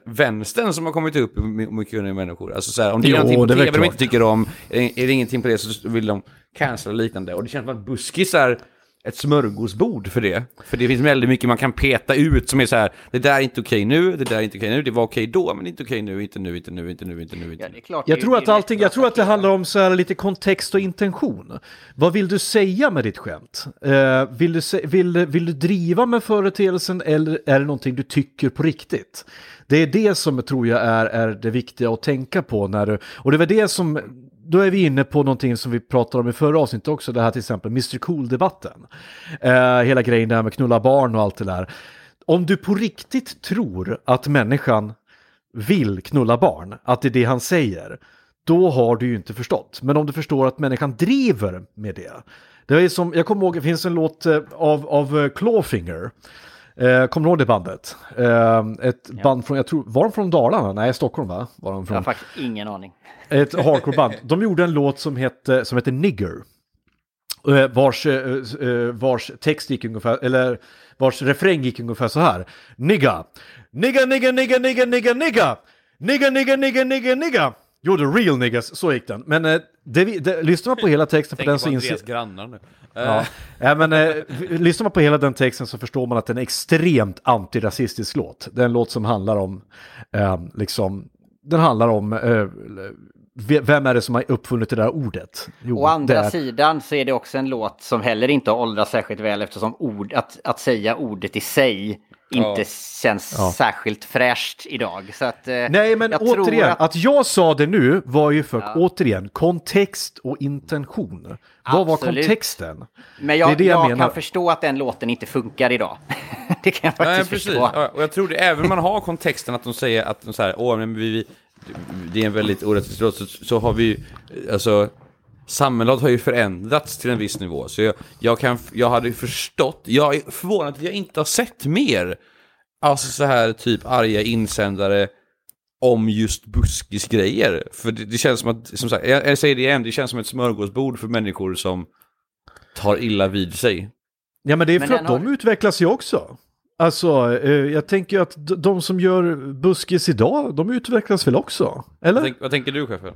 vänstern som har kommit upp mycket unga människor. Alltså så här, om det är någonting på tv de inte tycker om, är det ingenting på det så vill de cancella liknande. Och det känns som att buskisar ett smörgåsbord för det. För det finns väldigt mycket man kan peta ut som är så här, det där är inte okej nu, det där är inte okej nu, det var okej då, men inte okej nu, inte nu, inte nu, inte nu, inte nu. Inte nu. Ja, klart, jag tror att allting, jag tror att det handlar om så här lite kontext och intention. Vad vill du säga med ditt skämt? Uh, vill, du vill, vill du driva med företeelsen eller är det någonting du tycker på riktigt? Det är det som tror jag är, är det viktiga att tänka på när du, och det var det som då är vi inne på någonting som vi pratade om i förra avsnittet också, det här till exempel Mr Cool-debatten. Eh, hela grejen där med knulla barn och allt det där. Om du på riktigt tror att människan vill knulla barn, att det är det han säger, då har du ju inte förstått. Men om du förstår att människan driver med det. Det är som, jag kommer ihåg, det finns en låt eh, av, av eh, Clawfinger. Eh, kommer du ihåg det bandet? Eh, ett band från, jag tror, var de från Dalarna? Nej, Stockholm va? Var de Jag från? har faktiskt ingen aning. Ett hardcore-band. De gjorde en låt som hette, som hette Nigger. Eh, Vars, eh, eh, vars text gick ungefär, eller vars refräng gick ungefär så här. Nigga, nigga, nigga, nigga, nigga, nigga, nigga, nigga, nigga, nigga, nigga, nigga. You're the real niggas, så gick den. Men eh, det, vi- det, lyssnar man på hela texten Tänker den så inser... Andreas grannar nu. Ja. ja, men eh, lyssnar man på hela den texten så förstår man att det är en extremt antirasistisk låt. Det är en låt som handlar om, eh, liksom, den handlar om, eh, ve- vem är det som har uppfunnit det där ordet? Jo, Å andra det är- sidan så är det också en låt som heller inte har åldrats särskilt väl eftersom ord, att, att säga ordet i sig inte Ja. känns Ja. särskilt fräscht idag. Så att, eh, Nej, men jag tror återigen, att... att- jag sa det nu var ju för, återigen, kontext och intention. Vad var Absolut. kontexten? Men jag, det det jag jag, kan förstå att den låten inte funkar idag. det kan jag Nej, faktiskt precis. förstå. Ja, och jag tror det, även om man har kontexten att de säger att de så här, åh, men vi, vi, det är en väldigt orättvis låt, så, så har vi, alltså, samhället har ju förändrats till en viss nivå. Så jag, jag, kan, jag hade ju förstått, jag är förvånad att jag inte har sett mer, alltså så här typ arga insändare om just buskisgrejer. För det, det känns som att, som sagt, jag, jag säger det igen, det känns som ett smörgåsbord för människor som tar illa vid sig. Ja, men det är Men för att har- de utvecklas ju också. Alltså, eh, jag tänker att de som gör buskis idag, de utvecklas väl också? Eller? Vad, tänk, vad tänker du, chefen?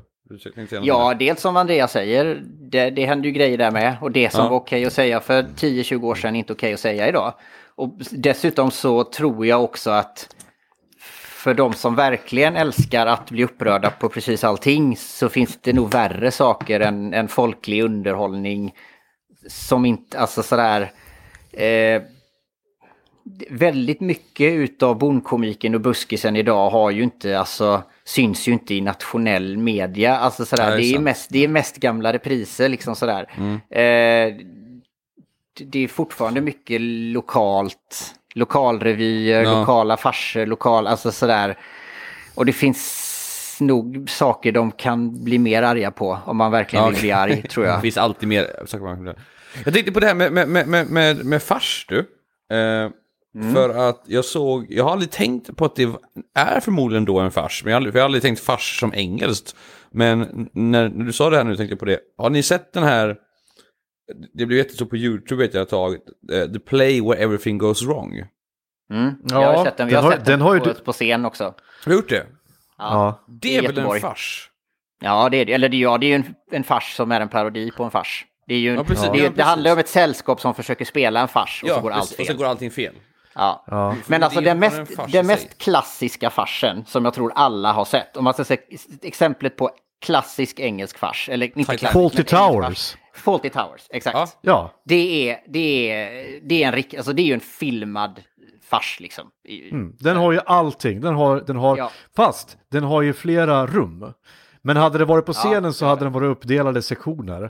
Ja, dels som Andreas säger, det, det händer ju grejer där med. Och det som Ja. var okej att säga för 10-20 år sedan är inte okej att säga idag. Och dessutom så tror jag också att för de som verkligen älskar att bli upprörda på precis allting så finns det nog värre saker än, än folklig underhållning. Som inte, alltså sådär... Eh, väldigt mycket utav bondkomiken och buskisen idag har ju inte, alltså, syns ju inte i nationell media. Alltså sådär, Nej, det, är sant. mest, det är mest gamla repriser liksom sådär. Mm. Eh, det är fortfarande mycket lokalt, lokalrevyer, Ja. lokala farser, lokal, alltså sådär. Och det finns nog saker de kan bli mer arga på om man verkligen Ja, vill bli arg, tror Det jag. finns alltid mer saker man kan göra. Jag tänkte på det här med, med, med, med, med, med fars, du. Eh, För att jag såg, jag har aldrig tänkt på att det är förmodligen då en fars, men jag har aldrig, jag har aldrig tänkt fars som engelskt. Men när, när du sa det här nu tänkte jag på det. Har ni sett den här, det blev jättestort på YouTube vet jag ett tag, eh, The Play Where Everything Goes Wrong. Mm. Ja, jag har sett den, vi den har har- sett den den, har ju på, du- på scen också. Har du gjort det? Ja. Det är väl en fars? Ja, det är. Eller det, ja, det är ju en, en fars som är en parodi på en fars. Det, är ju, Ja, precis. det, Ja, det handlar om ett sällskap som försöker spela en fars och så går allt precis. och fel. så går allting fel. Ja. Ja. Men alltså den mest, den mest klassiska farsen som jag tror alla har sett. Om man ska säga exemplet på klassisk engelsk fars. Eller inte klassisk, Fawlty Towers. Fawlty Towers, exakt. Ja. Det, är, det, är, det, är en, rik- alltså det är ju en filmad fars liksom. Mm. den har ju allting. Den har, den har, Ja. Fast den har ju flera rum. Men hade det varit på scenen Ja, så hade den varit uppdelade sektioner.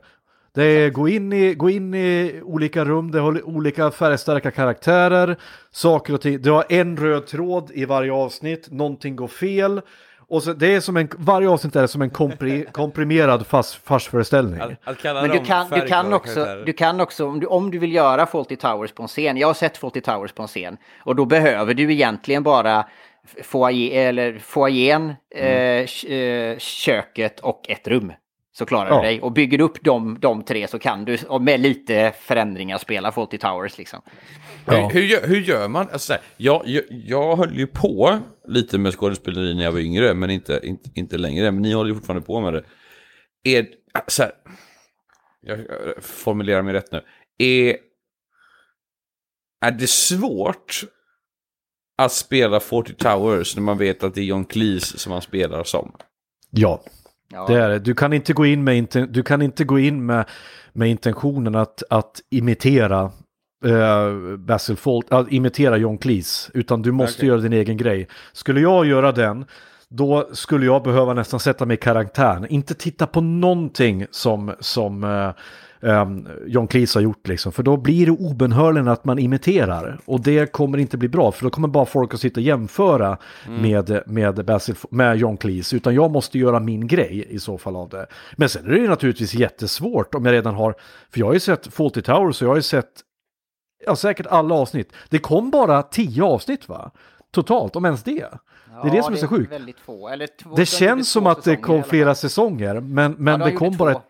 Det är gå in, i, gå in i olika rum, det har olika färgstarka karaktärer, saker och ting. Du har en röd tråd i varje avsnitt, någonting går fel. Och så, det är som en, varje avsnitt är som en kompri, komprimerad fars, farsföreställning. Men du kan, du, kan också, du kan också, om du, om du vill göra Fawlty Towers på en scen, jag har sett Fawlty Towers på en scen, och då behöver du egentligen bara foyer, eller foajén, Mm. eh, eh, köket och ett rum. Så klarar Ja. du dig. Och bygger du upp de, de tre så kan du, och med lite förändringar, spela Fawlty Towers liksom. Ja. Hur, hur, gör, hur gör man? Alltså, här, jag, jag, jag höll ju på lite med skådespeleri när jag var yngre, men inte, inte, inte längre. Men ni håller ju fortfarande på med det. Är, så här, jag formulerar mig rätt nu. Är, är det svårt att spela 40 Towers när man vet att det är John Cleese som man spelar som? Ja. Ja. Det är det. Du kan inte gå in med, du kan inte gå in med, med intentionen att, att imitera uh, Basil Fawlty, att imitera John Cleese, utan du måste Okej. göra din egen grej. Skulle jag göra den då skulle jag behöva nästan sätta mig i karantän. Inte titta på någonting som, som eh, um, John Cleese har gjort liksom. För då blir det obenhörligen att man imiterar. Och det kommer inte bli bra för då kommer bara folk att sitta och jämföra mm. med, med, Basil, med John Cleese. Utan jag måste göra min grej i så fall av det. Men sen är det ju naturligtvis jättesvårt om jag redan har, för jag har ju sett Fawlty Towers och jag har ju sett ja, säkert alla avsnitt. Det kom bara tio avsnitt va? Totalt, om ens det. Det är det som är så sjukt. det känns som att det kom flera säsonger, men, men ja, det kom bara...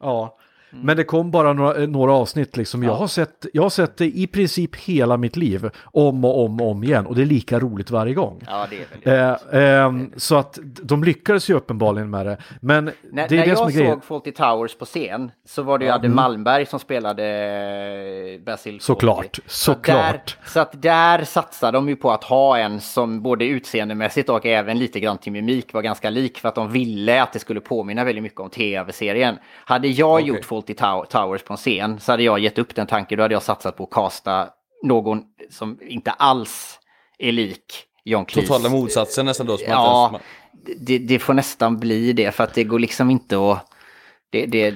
Ja, Mm. Men det kom bara några, några avsnitt liksom. Ja. Jag, har sett, jag har sett det i princip hela mitt liv. Om och om och om igen. Och det är lika roligt varje gång. Ja, det är eh, eh, så att de lyckades ju uppenbarligen med det. Men när, det är när det jag som är såg Fawlty Towers på scen så var det ju Adde mm. Malmberg som spelade eh, Basil Såklart, såklart. Så, så att där satsade de ju på att ha en som både utseendemässigt och även lite grann till mimik var ganska lik. För att de ville att det skulle påminna väldigt mycket om tv-serien. Hade jag okay. gjort Fawlty Towers på en scen så hade jag gett upp den tanken. Då hade jag satsat på att casta någon som inte alls är lik John Cleese. Totala motsatsen nästan då? ja, det, det, får nästan bli det för att det går liksom inte att... Det, det,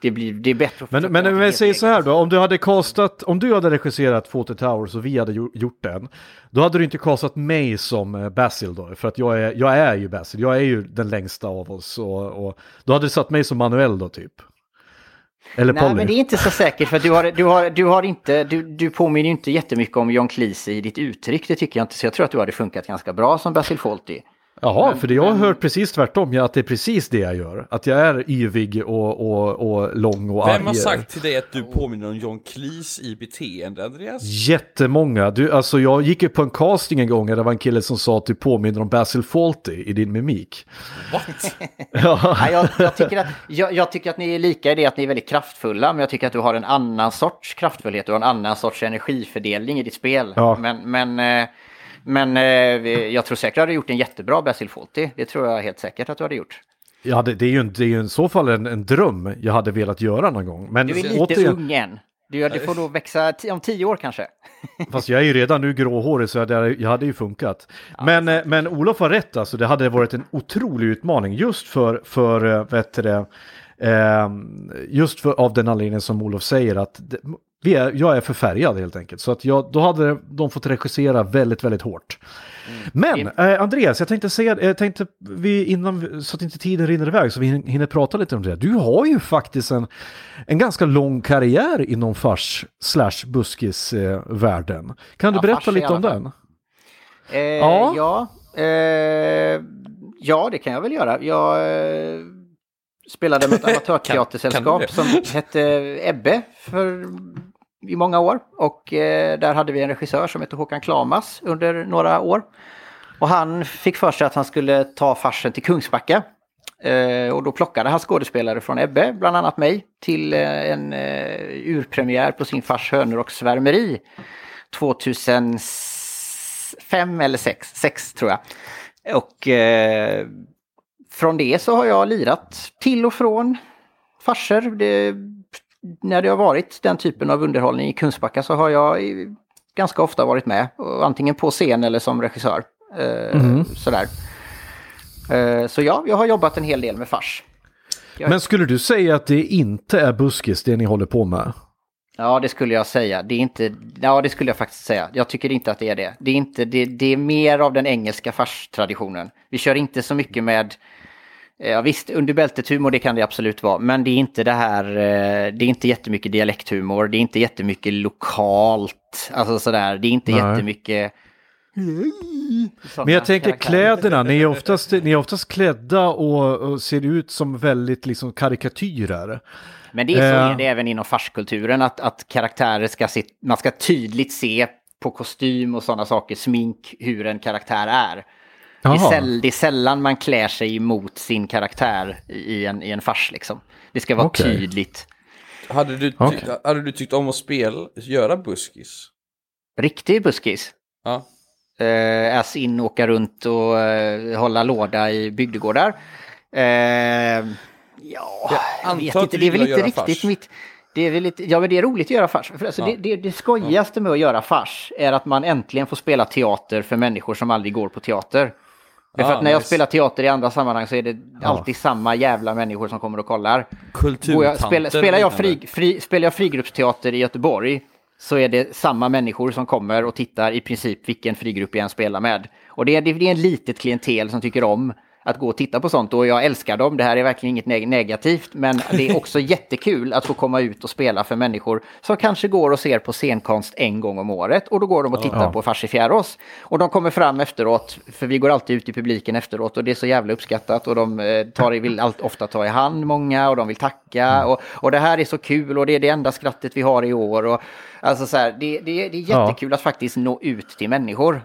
det, blir, det är bättre att Men, men, men säg så här då, om du hade castat, om du hade regisserat Fawlty Towers och vi hade gjort den, då hade du inte castat mig som eh, Basil då, för att jag är, jag är ju Basil, jag är ju den längsta av oss och, och då hade du satt mig som Manuel då typ. Eller Nej, men det är inte så säkert för du har, du har, du har inte, du, du påminner ju inte jättemycket om John Cleese i ditt uttryck, det tycker jag inte. Så jag tror att du hade funkat ganska bra som Basil Fawlty. Jaha, för jag har hört precis tvärtom, ja, att det är precis det jag gör. Att jag är yvig och, och, och lång och arg. Vem har sagt till dig att du påminner om John Cleese i beteende, Andreas? Jättemånga. Du, alltså jag gick ju på en casting en gång där det var en kille som sa att du påminner om Basil Fawlty i din mimik. What? ja. Nej, jag, jag, tycker att, jag, jag, tycker att ni är lika i det att ni är väldigt kraftfulla, men jag tycker att du har en annan sorts kraftfullhet och en annan sorts energifördelning i ditt spel. Ja. Men, men eh, men eh, jag tror säkert att du hade gjort en jättebra Basil Fawlty. Det tror jag helt säkert att du hade gjort. Ja, det, det är ju, det är ju i så fall en, en, dröm jag hade velat göra någon gång. Men du är lite återigen... ung än. Du, du får då växa om tio år kanske. Fast jag är ju redan nu gråhårig så jag, jag hade ju funkat. Ja, men, eh, men Olof har rätt alltså, det hade varit en otrolig utmaning just för, för eh, vet det, eh, just för, av den anledningen som Olof säger att vi är, jag är förfärgad helt enkelt. Så att jag, då hade de fått regissera väldigt, väldigt hårt. Mm. Men eh, Andreas, jag tänkte säga, jag tänkte vi innan, så att inte tiden rinner iväg, så vi hinner prata lite om det. Du har ju faktiskt en, en ganska lång karriär inom fars slash buskis-världen. Eh, kan du ja, berätta lite om den? Eh, ja, ja, eh, ja, det kan jag väl göra. Jag eh, spelade med ett amatörteatersällskap som hette Ebbe för i många år. Och eh, där hade vi en regissör som hette Håkan Klamas under några år. Och han fick för sig att han skulle ta farsen till Kungsbacka. Eh, och då plockade han skådespelare från Ebbe, bland annat mig, till eh, en eh, urpremiär på sin fars Hönor och svärmeri 2005 eller 6, 6 tror jag. Och eh, från det så har jag lirat till och från farser. Det, när det har varit den typen av underhållning i Kungsbacka så har jag ganska ofta varit med. Antingen på scen eller som regissör. Mm. Sådär. Eh, så ja, jag har jobbat en hel del med fars. Jag... Men skulle du säga att det inte är buskis det ni håller på med? Ja, det skulle jag säga. Det är inte, ja, det skulle jag faktiskt säga. Jag tycker inte att det är det. Det är, inte, det, det är mer av den engelska farstraditionen. Vi kör inte så mycket med ja, visst, under bältet-humor det kan det absolut vara. Men det är inte det här, eh, det är inte jättemycket dialekthumor, det är inte jättemycket lokalt. Alltså sådär, det är inte Nej. jättemycket... Men jag tänker kläderna, ni är oftast, ni är oftast klädda och, och ser ut som väldigt liksom karikatyrer. Men det är så eh. är det även inom farskulturen, att, att karaktärer ska se, man ska tydligt se på kostym och sådana saker, smink, hur en karaktär är. Det är, säll, det är, sällan man klär sig mot sin karaktär i en, i en fars liksom. Det ska vara okay. tydligt. Hade du, ty okay. hade du tyckt om att spela, göra buskis? Riktig buskis? Ja. Uh, as in åka runt och uh, hålla låda i bygdegårdar. Uh, ja, jag vet inte. Det är väl inte riktigt fars. mitt... Det är, lite, ja, men det är roligt att göra fars. För alltså ja. det, det, det skojigaste med att göra fars är att man äntligen får spela teater för människor som aldrig går på teater. Är för Ah, att när jag spelar teater i andra sammanhang så är det alltid samma jävla människor som kommer och kollar. Kulturtanter. spelar, spelar, jag fri, fri, spelar jag frigruppsteater i Göteborg så är det samma människor som kommer och tittar i princip vilken frigrupp jag än spelar med. Och det är, det är en litet klientel som tycker om att gå och titta på sånt och jag älskar dem. Det här är verkligen inget neg- negativt men det är också jättekul att få komma ut och spela för människor som kanske går och ser på scenkonst en gång om året och då går de och tittar Ja. på Farsi Fjärås. Och de kommer fram efteråt, för vi går alltid ut i publiken efteråt och det är så jävla uppskattat och de eh, tar, vill allt, ofta ta i hand många och de vill tacka och, och det här är så kul och det är det enda skrattet vi har i år. Och, alltså så här, det, det, det är Ja. jättekul att faktiskt nå ut till människor.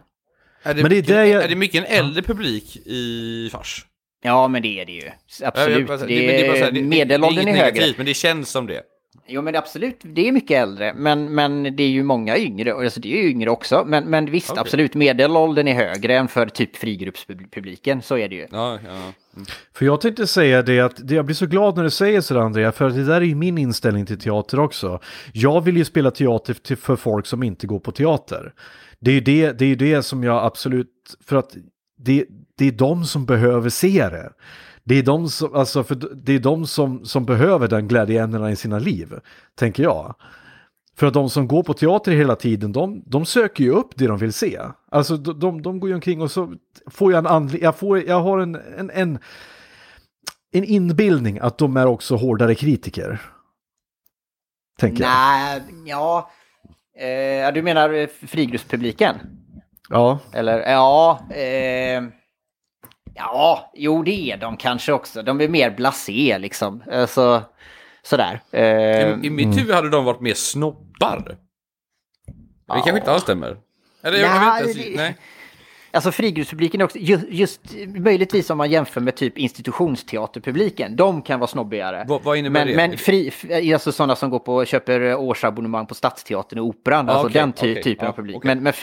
Är det, Men det är mycket, det jag- är det mycket en äldre publik i fars? Ja, men det är det ju. Absolut. Ja, det, men bara så här, det- medelåldern det är inget högre. Men det känns som det. Jo men absolut, det är mycket äldre. Men, men det är ju många yngre, och alltså det är ju yngre också. Men, men visst, Okej. absolut, medelåldern är högre än för typ frigruppspubliken. Så är det ju. Ja, ja. Mm. För jag tänkte säga det att det- jag blir så glad när du säger sådär Andrea, för det där är ju min inställning till teater också. Jag vill ju spela teater till, för folk som inte går på teater. Det är ju det, det, är det som jag absolut, för att det, det är de som behöver se det. Det är de som, alltså för det är de som, som behöver den glädjeämnena i sina liv, tänker jag. För att de som går på teater hela tiden, de, de söker ju upp det de vill se. Alltså de, de, de går ju omkring och så får jag en andlig, jag, får, jag har en, en, en, en inbildning att de är också hårdare kritiker. Tänker jag. Nej, ja. Eh, du menar eh, frigruppspubliken? Ja, Eller ja, eh, ja, jo det är de kanske också. De är mer blasé liksom. Alltså, sådär. Eh, I, I mitt huvud hade de varit mer snobbar. Det kanske inte alls stämmer. Eller jag, jag Nej, vet inte. det- Nej. Alltså frigruppspubliken är också, ju- just möjligtvis om man jämför med typ institutionsteaterpubliken, de kan vara snobbigare. Vad- vad innebär men, det? Men fri, alltså sådana som går på köper årsabonnemang på Stadsteatern och Operan, Ah, alltså okej, den ty okej, typen ja, av publik. okej. Men, men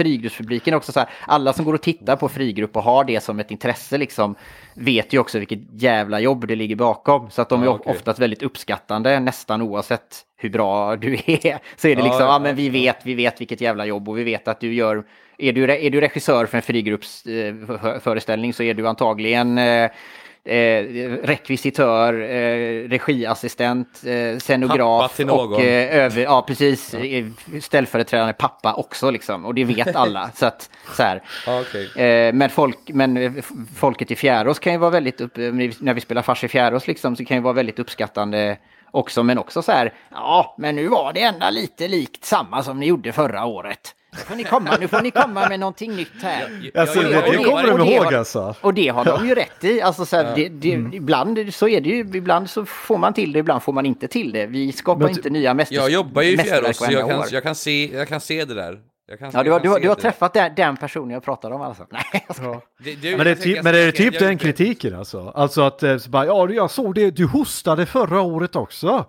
är också så här, alla som går och tittar på frigrupp och har det som ett intresse liksom, vet ju också vilket jävla jobb det ligger bakom. Så att de Ja, är Ah, okej. oftast väldigt uppskattande, nästan oavsett hur bra du är. Så är det Ja, liksom, ja, ja men vi vet, vi vet vilket jävla jobb och vi vet att du gör är du, är du regissör för en frigruppsföreställning så är du antagligen eh, eh, rekvisitör, eh, regiassistent, eh, scenograf och eh, över, ja, precis, eh, ställföreträdande pappa också liksom. Och det vet alla. så att, så här. Ja, okej. Eh, men, folk, men eh, folket i Fjärås kan ju vara väldigt, upp, eh, när vi spelar fars i Fjärås liksom, så kan ju vara väldigt uppskattande också. Men också så här, ja, men nu var det ändå lite likt samma som ni gjorde förra året. Nu får ni komma, nu får ni komma med någonting nytt här. alltså, Ja, det, ja, det ja, kommer ja, de och det ihåg har- alltså. Och det har de ju rätt i. Alltså, så här, det, det, Mm. Ibland så är det ju, ibland så får man till det, ibland får man inte till det. Vi skapar Men- inte nya mästers, Jag jobbar ju i Fjärås så jag kan, jag, kan se, jag kan se det där. Jag kan, Ja, du, jag har, kan du, har, du har det. träffat den, den personen jag pratar om alltså? Nej, skojar. Det- det- Men, det är typ, men är det jag- typ den kritiken alltså? Alltså att eh, så bara, ja jag såg det, du hostade förra året också.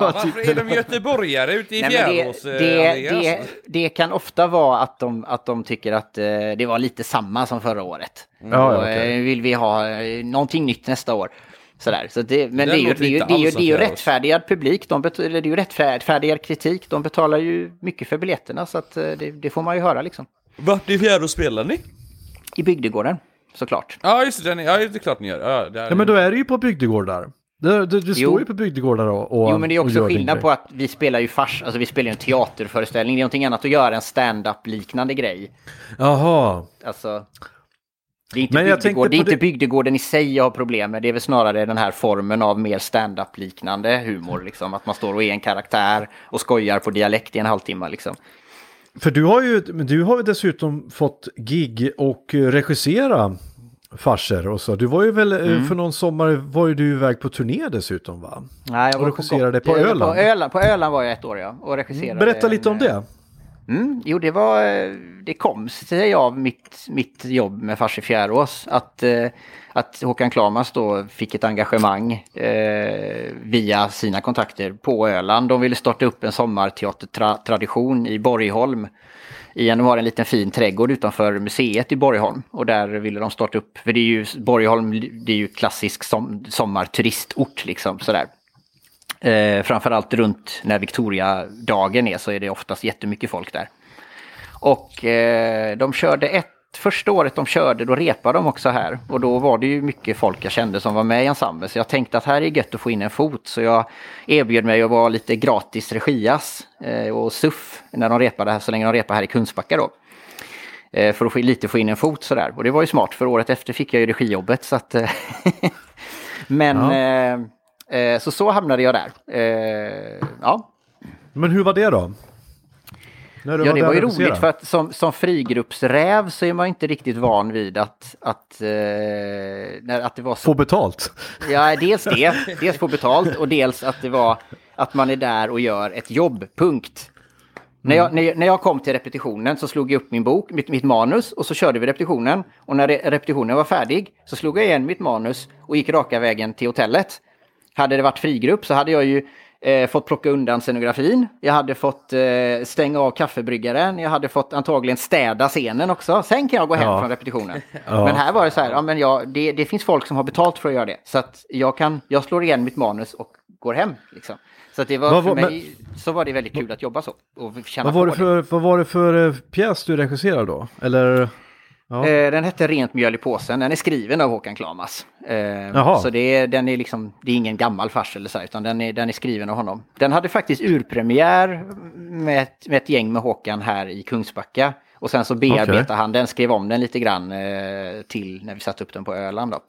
Varför är de göteborgare ute i Fjärås? det, eh, det, Andreas? det, det kan ofta vara att de, att de tycker att eh, det var lite samma som förra året. Ja, ja, och, eh, vill vi ha någonting nytt nästa år. Sådär. Så det, men det är ju, det är ju, det är ju, det är ju rättfärdigad publik, de bet, eller det är ju rättfärdigad kritik. De betalar ju mycket för biljetterna så att eh, det, det får man ju höra liksom. Vart i Fjärås spelar ni? I bygdegården, såklart. Ja, just det. Ja, det är klart ni gör. Ja, det är, Ja men då är det ju på bygdegårdar. Det, det, det står ju på bygdegårdar och, och Jo, men det är också skillnad på att vi spelar ju fars, alltså vi spelar ju en teaterföreställning. Det är någonting annat att göra en stand-up liknande grej. Jaha. Alltså, det är inte, Men bygdegård, det är på inte bygdegården i sig jag har problem med. Det är väl snarare den här formen av mer stand-up liknande humor. Liksom. Att man står och är en karaktär och skojar på dialekt i en halvtimme. Liksom. För du har ju du har ju dessutom fått gig och eh, regissera farser och så. Du var ju väl eh, Mm. för någon sommar var ju du iväg på turné dessutom va? Nej, jag Och var regisserade Gotland- på var Öland. På Öland, på Öland var jag ett år ja. Och regisserade. Berätta lite om en, det. Mm, jo, det var, det kom sig av mitt, mitt jobb med Fars i Fjärås. Att, eh, att Håkan Klamas då fick ett engagemang eh, via sina kontakter på Öland. De ville starta upp en sommarteatertradition i Borgholm. I de har en liten fin trädgård utanför museet i Borgholm. Och där ville de starta upp, för det är ju, Borgholm det är ju klassisk som, sommarturistort liksom sådär. Eh, framförallt runt när Victoria-dagen är så är det oftast jättemycket folk där. Och eh, de körde ett första året de körde, då repade de också här. Och då var det ju mycket folk jag kände som var med i ensemblen. Så jag tänkte att här är gött att få in en fot. Så jag erbjöd mig att vara lite gratis regias eh, och suff när de repade här, så länge de repade här i Kungsbacka då. Eh, för att få, lite få in en fot sådär. Och det var ju smart, för året efter fick jag ju regijobbet. Så att, eh, Men Ja. Eh, så så hamnade jag där. Eh, ja, Men hur var det då? Ja, det där var ju roligt för att som, som frigruppsräv så är man inte riktigt van vid att, att, eh, när, att det var så... Få betalt? Ja, dels det, dels få betalt och dels att det var att man är där och gör ett jobb, punkt. När, jag, när, när jag kom till repetitionen så slog jag upp min bok, mitt, mitt manus och så körde vi repetitionen. Och när re, repetitionen var färdig så slog jag igen mitt manus och gick raka vägen till hotellet. Hade det varit frigrupp så hade jag ju eh, fått plocka undan scenografin. Jag hade fått eh, stänga av kaffebryggaren. Jag hade fått antagligen städa scenen också. Sen kan jag gå hem Ja. från repetitionen. Ja. Men här var det så här, ja, men jag, det, det finns folk som har betalt för att göra det. Så att jag, kan, jag slår igen mitt manus och går hem. Liksom. Så det var, Vad för var- mig så var det väldigt kul att jobba så. Och känna Vad var, det för, vad var det för eh, pjäs du regisserade då? Eller? Ja. Eh, Den hette Rent mjöl i påsen. Den är skriven av Håkan Klamas. Eh, Jaha. Så det är, den är liksom, det är ingen gammal fars eller så, utan den är, den är skriven av honom. Den hade faktiskt urpremiär med ett, med ett gäng med Håkan här i Kungsbacka. Och sen så bearbetade Okej. han den, skrev om den lite grann eh, till när vi satte upp den på Öland. Då.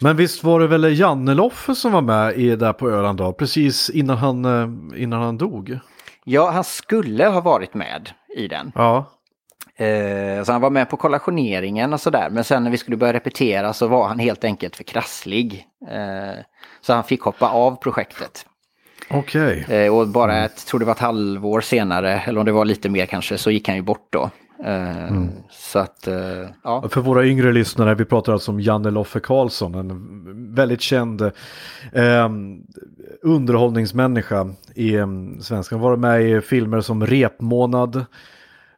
Men visst var det väl Janne Loffe som var med i där på Öland då? Precis innan han, innan han dog? Ja, han skulle ha varit med i den. Ja. Eh, så han var med på kollationeringen och sådär. Men sen när vi skulle börja repetera så var han helt enkelt för krasslig. Eh, så han fick hoppa av projektet. Okej. Eh, och bara ett, tror det var ett halvår senare, eller om det var lite mer kanske, så gick han ju bort då. Eh, Så att, eh, ja. För våra yngre lyssnare, vi pratar alltså om Janne Loffe Karlsson, en väldigt känd eh, underhållningsmänniska i eh, svenska. Han varit med i filmer som Repmånad.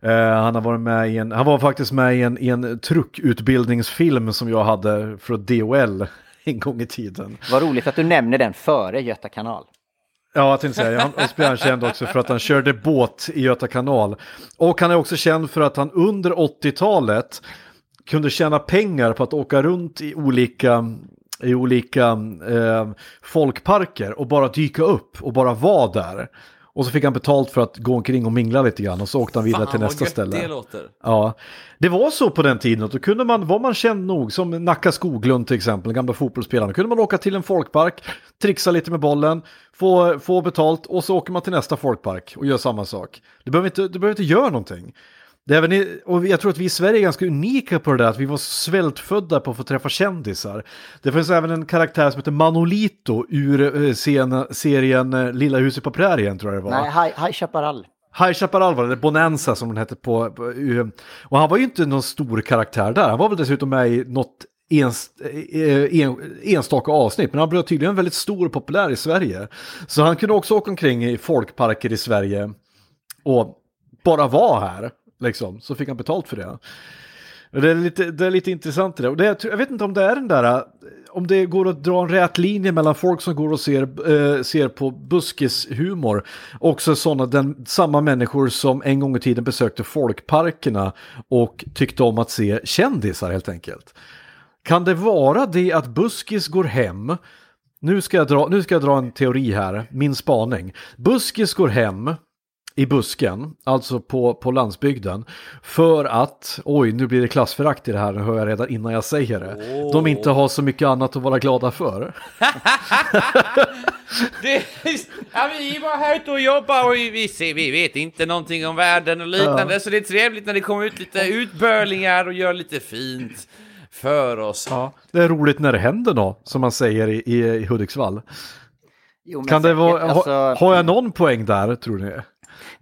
Eh, han har varit med i en, han var faktiskt med i en, i en truckutbildningsfilm som jag hade för DOL en gång i tiden. Vad roligt att du nämner den före Göta kanal. Ja, jag tänkte säga, han han känd också för att han körde båt i Göta kanal. Och han är också känd för att han under 80-talet kunde tjäna pengar på att åka runt i olika, i olika eh, folkparker och bara dyka upp och bara vara där. Och så fick han betalt för att gå omkring och mingla lite grann och så åkte han vidare till vad nästa gött ställe. det låter. Ja, det var så på den tiden. att Då kunde man, var man känd nog, som Nacka Skoglund till exempel, gamla fotbollsspelaren, kunde man åka till en folkpark, trixa lite med bollen, få, få betalt och så åker man till nästa folkpark och gör samma sak. Du behöver inte, du behöver inte göra någonting. Det även i, och jag tror att vi i Sverige är ganska unika på det där, att vi var svältfödda på att få träffa kändisar. Det finns även en karaktär som heter Manolito ur eh, scen, serien eh, Lilla huset på prärien, tror jag det var. Nej, High, High Chaparral. High Chaparral var det, Bonanza som den hette på, på eh, Och han var ju inte någon stor karaktär där, han var väl dessutom med i något ens, en, enstaka avsnitt, men han blev tydligen väldigt stor och populär i Sverige. Så han kunde också åka omkring i folkparker i Sverige och bara vara här, liksom, så fick han betalt för det. Det är lite, det är lite intressant det där. Och det, jag vet inte om det är den där, eh, om det går att dra en rät linje mellan folk som går och ser, eh, ser på buskishumor. Också sådana, den, samma människor som en gång i tiden besökte folkparkerna och tyckte om att se kändisar helt enkelt. Kan det vara det att buskis går hem, nu ska jag dra, nu ska jag dra en teori här, min spaning. Buskis går hem i busken, alltså på, på landsbygden, för att, oj nu blir det klassförakt i det här, det hör jag redan innan jag säger det, de inte har så mycket annat att vara glada för. Det, ja, vi är bara här ute och jobbar och vi, ser, vi vet inte någonting om världen och liknande, så det är trevligt när det kommer ut lite utbörlingar och gör lite fint för oss. Ja, det är roligt när det händer något, som man säger i, i, i Hudiksvall. Jo, men Kan det säkert, vara, alltså- ha, har jag någon poäng där, tror ni?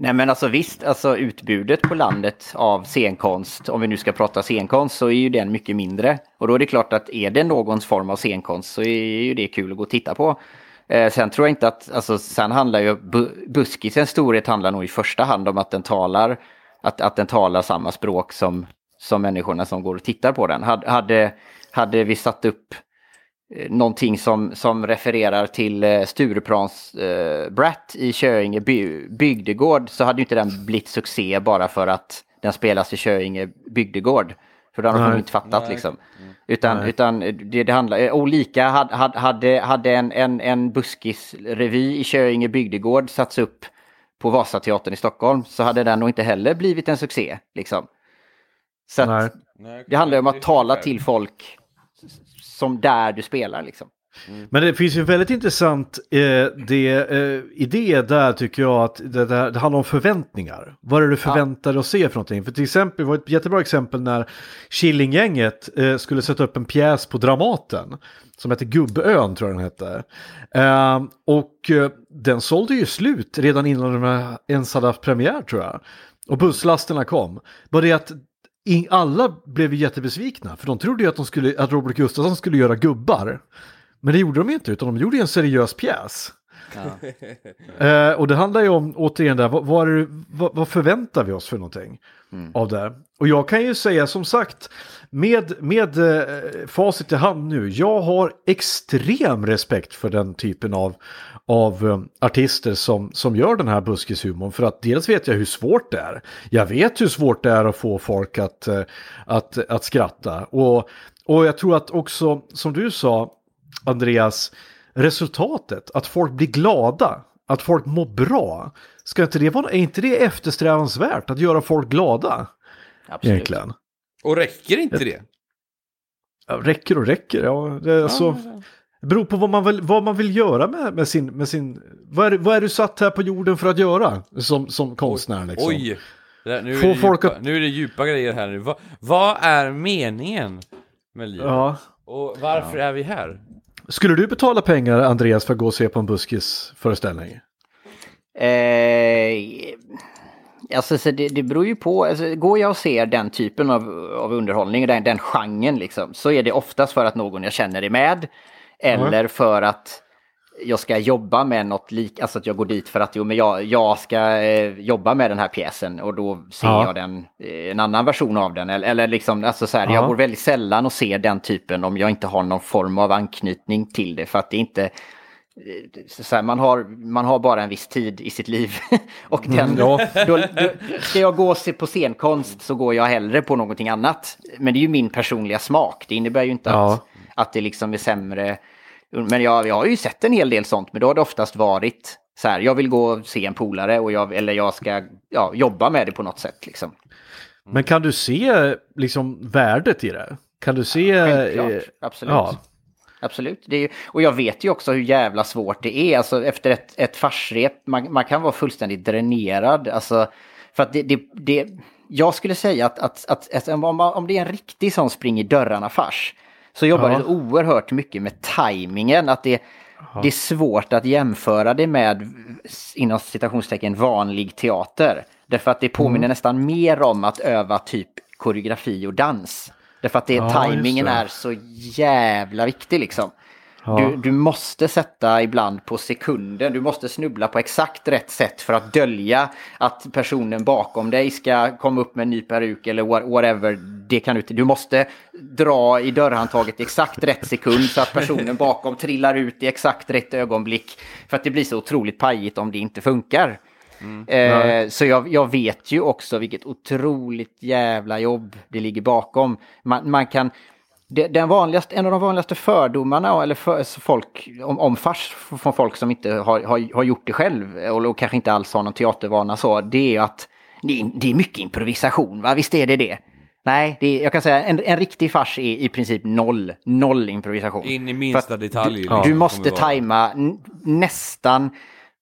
Nej men alltså visst, alltså utbudet på landet av scenkonst, om vi nu ska prata scenkonst, så är ju den mycket mindre. Och då är det klart att är det någons form av scenkonst så är ju det kul att gå och titta på. Eh, sen tror jag inte att, alltså sen handlar ju, bu- buskisens storhet handlar nog i första hand om att den talar, att, att den talar samma språk som, som människorna som går och tittar på den. Hade, hade, hade vi satt upp någonting som, som refererar till eh, Stureplans eh, Brat i Köinge by, bygdegård så hade ju inte den blivit succé bara för att den spelas i Köinge bygdegård. För då hade de inte fattat Nej. liksom. Utan, Nej. utan det, det handlar, och lika hade, hade, hade en, en, en buskisrevy i Köinge bygdegård satts upp på Vasateatern i Stockholm så hade den nog inte heller blivit en succé. Liksom. Så att Nej. det handlar ju om att tala till folk som där du spelar liksom. Men det finns ju en väldigt intressant eh, det, eh, idé där tycker jag att det, där, det handlar om förväntningar. Vad är det du förväntar dig att se för någonting? För till exempel, det var ett jättebra exempel när Killinggänget eh, skulle sätta upp en pjäs på Dramaten som heter Gubbön tror jag den hette. Eh, och den sålde ju slut redan innan de ens hade haft premiär tror jag. Och busslasterna kom. Bara det att alla blev jättebesvikna för de trodde ju att, de skulle, att Robert Gustafsson skulle göra gubbar. Men det gjorde de inte, utan de gjorde en seriös pjäs. Eh, och det handlar ju om, återigen, där, vad, vad, är det, vad, vad förväntar vi oss för någonting av det? Och jag kan ju säga som sagt, med, med eh, facit i hand nu, jag har extrem respekt för den typen av, av eh, artister som, som gör den här buskishumorn. För att dels vet jag hur svårt det är. Jag vet hur svårt det är att få folk att, eh, att, att skratta. Och, och jag tror att också, som du sa, Andreas, resultatet, att folk blir glada, att folk mår bra. Ska inte det vara, är inte det eftersträvansvärt att göra folk glada? Absolut. Egentligen. Och räcker inte det? Ja, räcker och räcker, ja. Det, är alltså, det beror på vad man vill, vad man vill göra med, med sin... Med sin vad, är, vad är du satt här på jorden för att göra som, som konstnär? Liksom? Oj! Det där, nu, är Få det folk djupa, att- nu är det djupa grejer här nu. Va, vad är meningen med livet? Ja. Och varför är vi här? Skulle du betala pengar, Andreas, för att gå och se på en buskisföreställning? Eh, alltså, så det, det beror ju på. Alltså, går jag och ser den typen av, av underhållning, den, den genren, liksom, så är det oftast för att någon jag känner är med. Eller för att jag ska jobba med något lik, alltså att jag går dit för att jo, men jag, jag ska eh, jobba med den här pjäsen och då ser Ja. jag den, eh, en annan version av den. Eller, eller liksom, alltså så här, Ja. jag går väldigt sällan och ser den typen om jag inte har någon form av anknytning till det. För att det inte, så så här, man, har, man har bara en viss tid i sitt liv. och den, ja. då, då, ska jag gå och se på scenkonst så går jag hellre på någonting annat. Men det är ju min personliga smak. Det innebär ju inte Ja. att, att det liksom är sämre. Men jag, jag har ju sett en hel del sånt, men då har det oftast varit så här, jag vill gå och se en polare och jag, eller jag ska ja, jobba med det på något sätt. Liksom. Men kan du se liksom värdet i det? Kan du se... Självklart, eh, absolut. Ja. Absolut. Det ju, och jag vet ju också hur jävla svårt det är. Alltså efter ett, ett farsrep, man, man kan vara fullständigt dränerad. Alltså, för att det, det, det, jag skulle säga att, att, att, att om, om det är en riktig sån spring i dörrarna-fars så jobbar Ja. det oerhört mycket med tajmingen. Att det, det är svårt att jämföra det med, inom citationstecken, vanlig teater. Därför att det påminner Mm. nästan mer om att öva typ koreografi och dans. Därför att det, Ja, tajmingen det. är så jävla viktig liksom. Ja. Du, du måste sätta ibland på sekunden, du måste snubbla på exakt rätt sätt för att dölja att personen bakom dig ska komma upp med en ny peruk eller what- whatever. Det kan du, du måste dra i dörrhandtaget i exakt rätt sekund så att personen bakom trillar ut i exakt rätt ögonblick. För att det blir så otroligt pajigt om det inte funkar. Eh, så jag, jag vet ju också vilket otroligt jävla jobb det ligger bakom. Man, man kan... Det, den vanligaste, en av de vanligaste fördomarna eller för, folk, om, om fars från folk som inte har, har, har gjort det själv och, och kanske inte alls har någon teatervana så, det är att det är, det är mycket improvisation, va? Visst är det det? Nej, det är, jag kan säga en, en riktig fars är i princip noll, noll improvisation. In i minsta detalj. Du, liksom, du måste tajma nästan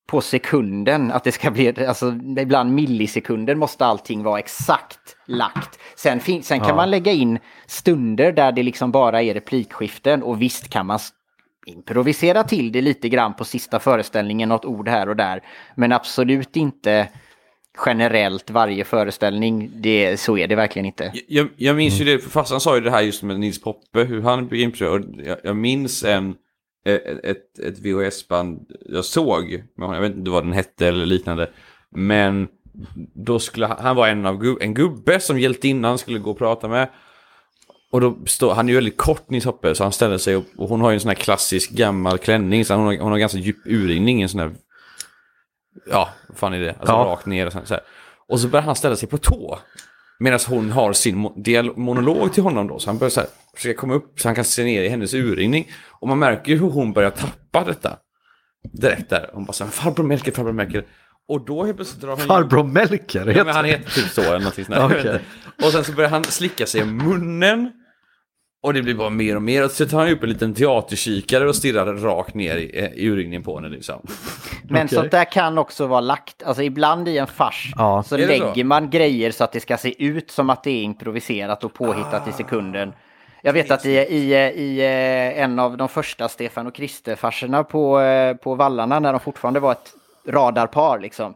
på sekunden. Att det ska bli, alltså ibland millisekunder måste allting vara exakt lagt. Sen, fin- sen kan man lägga in stunder där det liksom bara är replikskiften och visst kan man improvisera till det lite grann på sista föreställningen, något ord här och där. Men absolut inte generellt varje föreställning. Det, så är det verkligen inte. Jag, jag minns ju det, för farsan sa ju det här just med Nils Poppe, hur han blev improviserad. Och Jag, jag minns en, ett, ett VHS-band jag såg, jag vet inte vad den hette eller liknande. Men då skulle han, han var en av gu, en gubbe som hjältinnan skulle gå och prata med. Och då står, han är ju väldigt kort Nils Hoppe, så han ställer sig upp och hon har ju en sån här klassisk gammal klänning, så hon har, hon har ganska djup urringning, en sån här... Ja, vad fan är det? Alltså Ja. rakt ner och så här. Och så börjar han ställa sig på tå. Medan hon har sin mo- monolog till honom då. Så han börjar så här, försöka komma upp så han kan se ner i hennes urringning. Och man märker ju hur hon börjar tappa detta. Direkt där. Hon bara så här, farbror Melker, farbror Melker. Och då helt plötsligt drar han Farbror Melker, Ja, men han heter typ så eller någonting sånt inte. Och sen så börjar han slicka sig i munnen. Och det blir bara mer och mer. Och så tar han upp en liten teaterkikare och stirrar rakt ner i, eh, i urringningen på henne liksom. Men Okej. sånt där kan också vara lagt, alltså ibland i en fars Ja. så lägger så? man grejer så att det ska se ut som att det är improviserat och påhittat i sekunden. Jag vet att i, i, i eh, en av de första Stefan och Krister-farserna på, eh, på Vallarna när de fortfarande var ett radarpar liksom.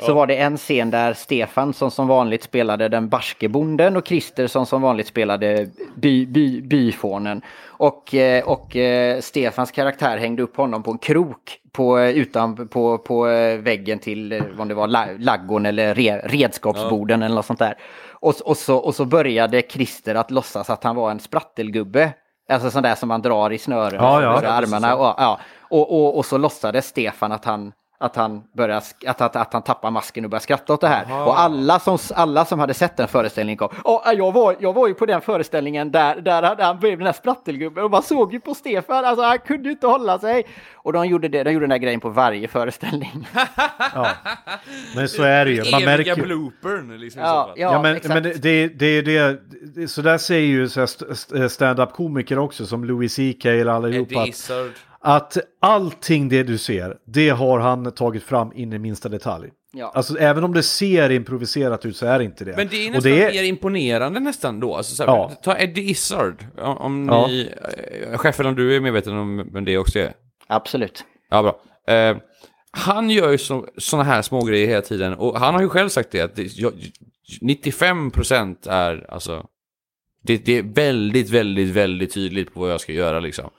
Så var det en scen där Stefan som som vanligt spelade den barske bonden och Christer som som vanligt spelade by, by, byfånen. Och, eh, och eh, Stefans karaktär hängde upp honom på en krok på, eh, utan, på, på väggen till vad det var, la- laggon eller re, redskapsborden eller något sånt där. Och, och, så, och så började Christer att låtsas att han var en sprattelgubbe. Alltså sån där som man drar i snören Ja, ja. armarna. Och, ja. och, och, och så låtsades Stefan att han att han, börjar, att, att, att han tappar masken och börjar skratta åt det här. Och alla som, alla som hade sett den föreställningen kom. Åh, jag, var, jag var ju på den föreställningen där, där han, han blev den där sprattelgubben och man såg ju på Stefan, alltså han kunde inte hålla sig. Och de gjorde, det, de gjorde den där grejen på varje föreställning. Ja. Men så är det ju. Man Eviga märker... bloopern liksom Ja, ja, Ja, men, men det, det, det, det, så där säger ju så här st- st- stand-up-komiker också, som Louis CK eller allihopa. Eddie Att, Izzard. Att allting det du ser, det har han tagit fram in i minsta detalj. Ja. Alltså även om det ser improviserat ut så är det inte det. Men det är Och nästan det är, mer imponerande nästan då. Alltså, så här, Ja. Ta Eddie Izzard. Om, om Ja. ni... Eh, chefen, om du är medveten om vem det också är. Absolut. Ja, bra. Eh, han gör ju så, såna här små grejer hela tiden. Och han har ju själv sagt det, att det, jag, 95% är alltså... Det, det är väldigt, väldigt, väldigt tydligt på vad jag ska göra liksom.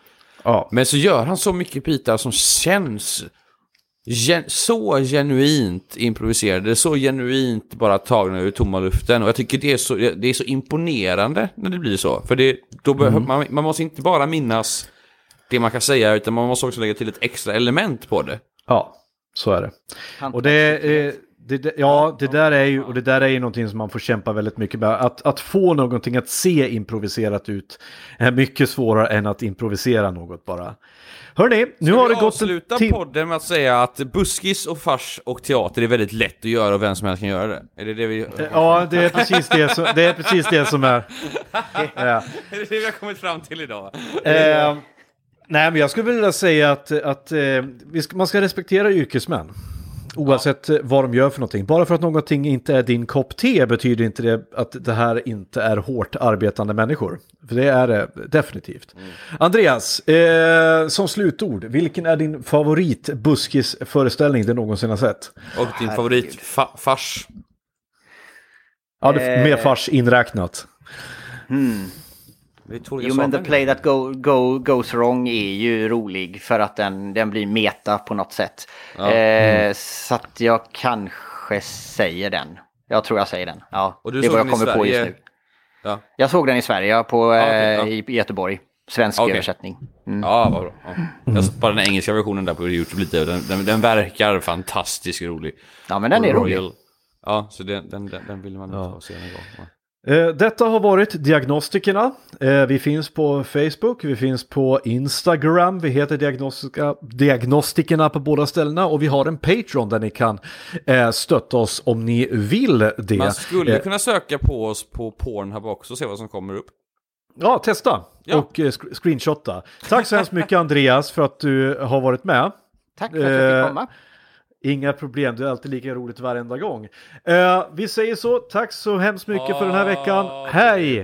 Ja. Men så gör han så mycket bitar som känns gen, så genuint improviserade, så genuint bara tagna ur tomma luften. Och jag tycker det är så, det är så imponerande när det blir så. För det, då behöver man, man måste inte bara minnas det man kan säga, utan man måste också lägga till ett extra element på det. ja, så är det. Och det, är- det, ja, det där är ju, och det där är ju någonting som man får kämpa väldigt mycket med. Att, att få någonting att se improviserat ut är mycket svårare än att improvisera något bara. Hörni, nu har det gått en avsluta tim- podden med att säga att buskis och fars och teater är väldigt lätt att göra och vem som helst kan göra det? Är det det vi... Ja, det är precis det som, det är, precis det som är. Ja. Är det det vi har kommit fram till idag? Eh, nej, men jag skulle vilja säga att, att eh, ska, man ska respektera yrkesmän. Oavsett eh, vad de gör för någonting. Bara för att någonting inte är din kopp te betyder inte det att det här inte är hårt arbetande människor. För det är det definitivt. Andreas, eh, som slutord, vilken är din favorit buskisföreställning du någonsin har sett? Och din favorit fa- fars? Ja, med fars inräknat. Det är två olika Jo men the play that go, go, goes wrong är ju rolig för att den, den blir meta på något sätt. Eh, så att jag kanske säger den. Jag tror jag säger den. Ja, Och du det är vad jag kommer på just nu. Ja, Jag såg den i Sverige, ja, på, okej, eh, ja. i, i Göteborg. Svensk Okej. översättning. Mm. ja vad bra. Ja. Jag såg bara den engelska versionen där på Youtube lite. och Den, den, den verkar fantastiskt rolig. Ja men den är rolig. Ja, så den, den, den, den vill man ta och se en gång. Eh, Detta har varit Diagnostikerna. Eh, Vi finns på Facebook, vi finns på Instagram, vi heter Diagnostika, Diagnostikerna på båda ställena och vi har en Patreon där ni kan eh, stötta oss om ni vill det. Man skulle kunna söka på oss på Pornhub också och se vad som kommer upp. Ja, testa Ja. och screenshotta. Tack så hemskt mycket Andreas för att du har varit med. Tack för att jag fick komma. Inga problem, det är alltid lika roligt varenda gång. Eh, vi säger så, tack så hemskt mycket för den här veckan. Bra! Hej!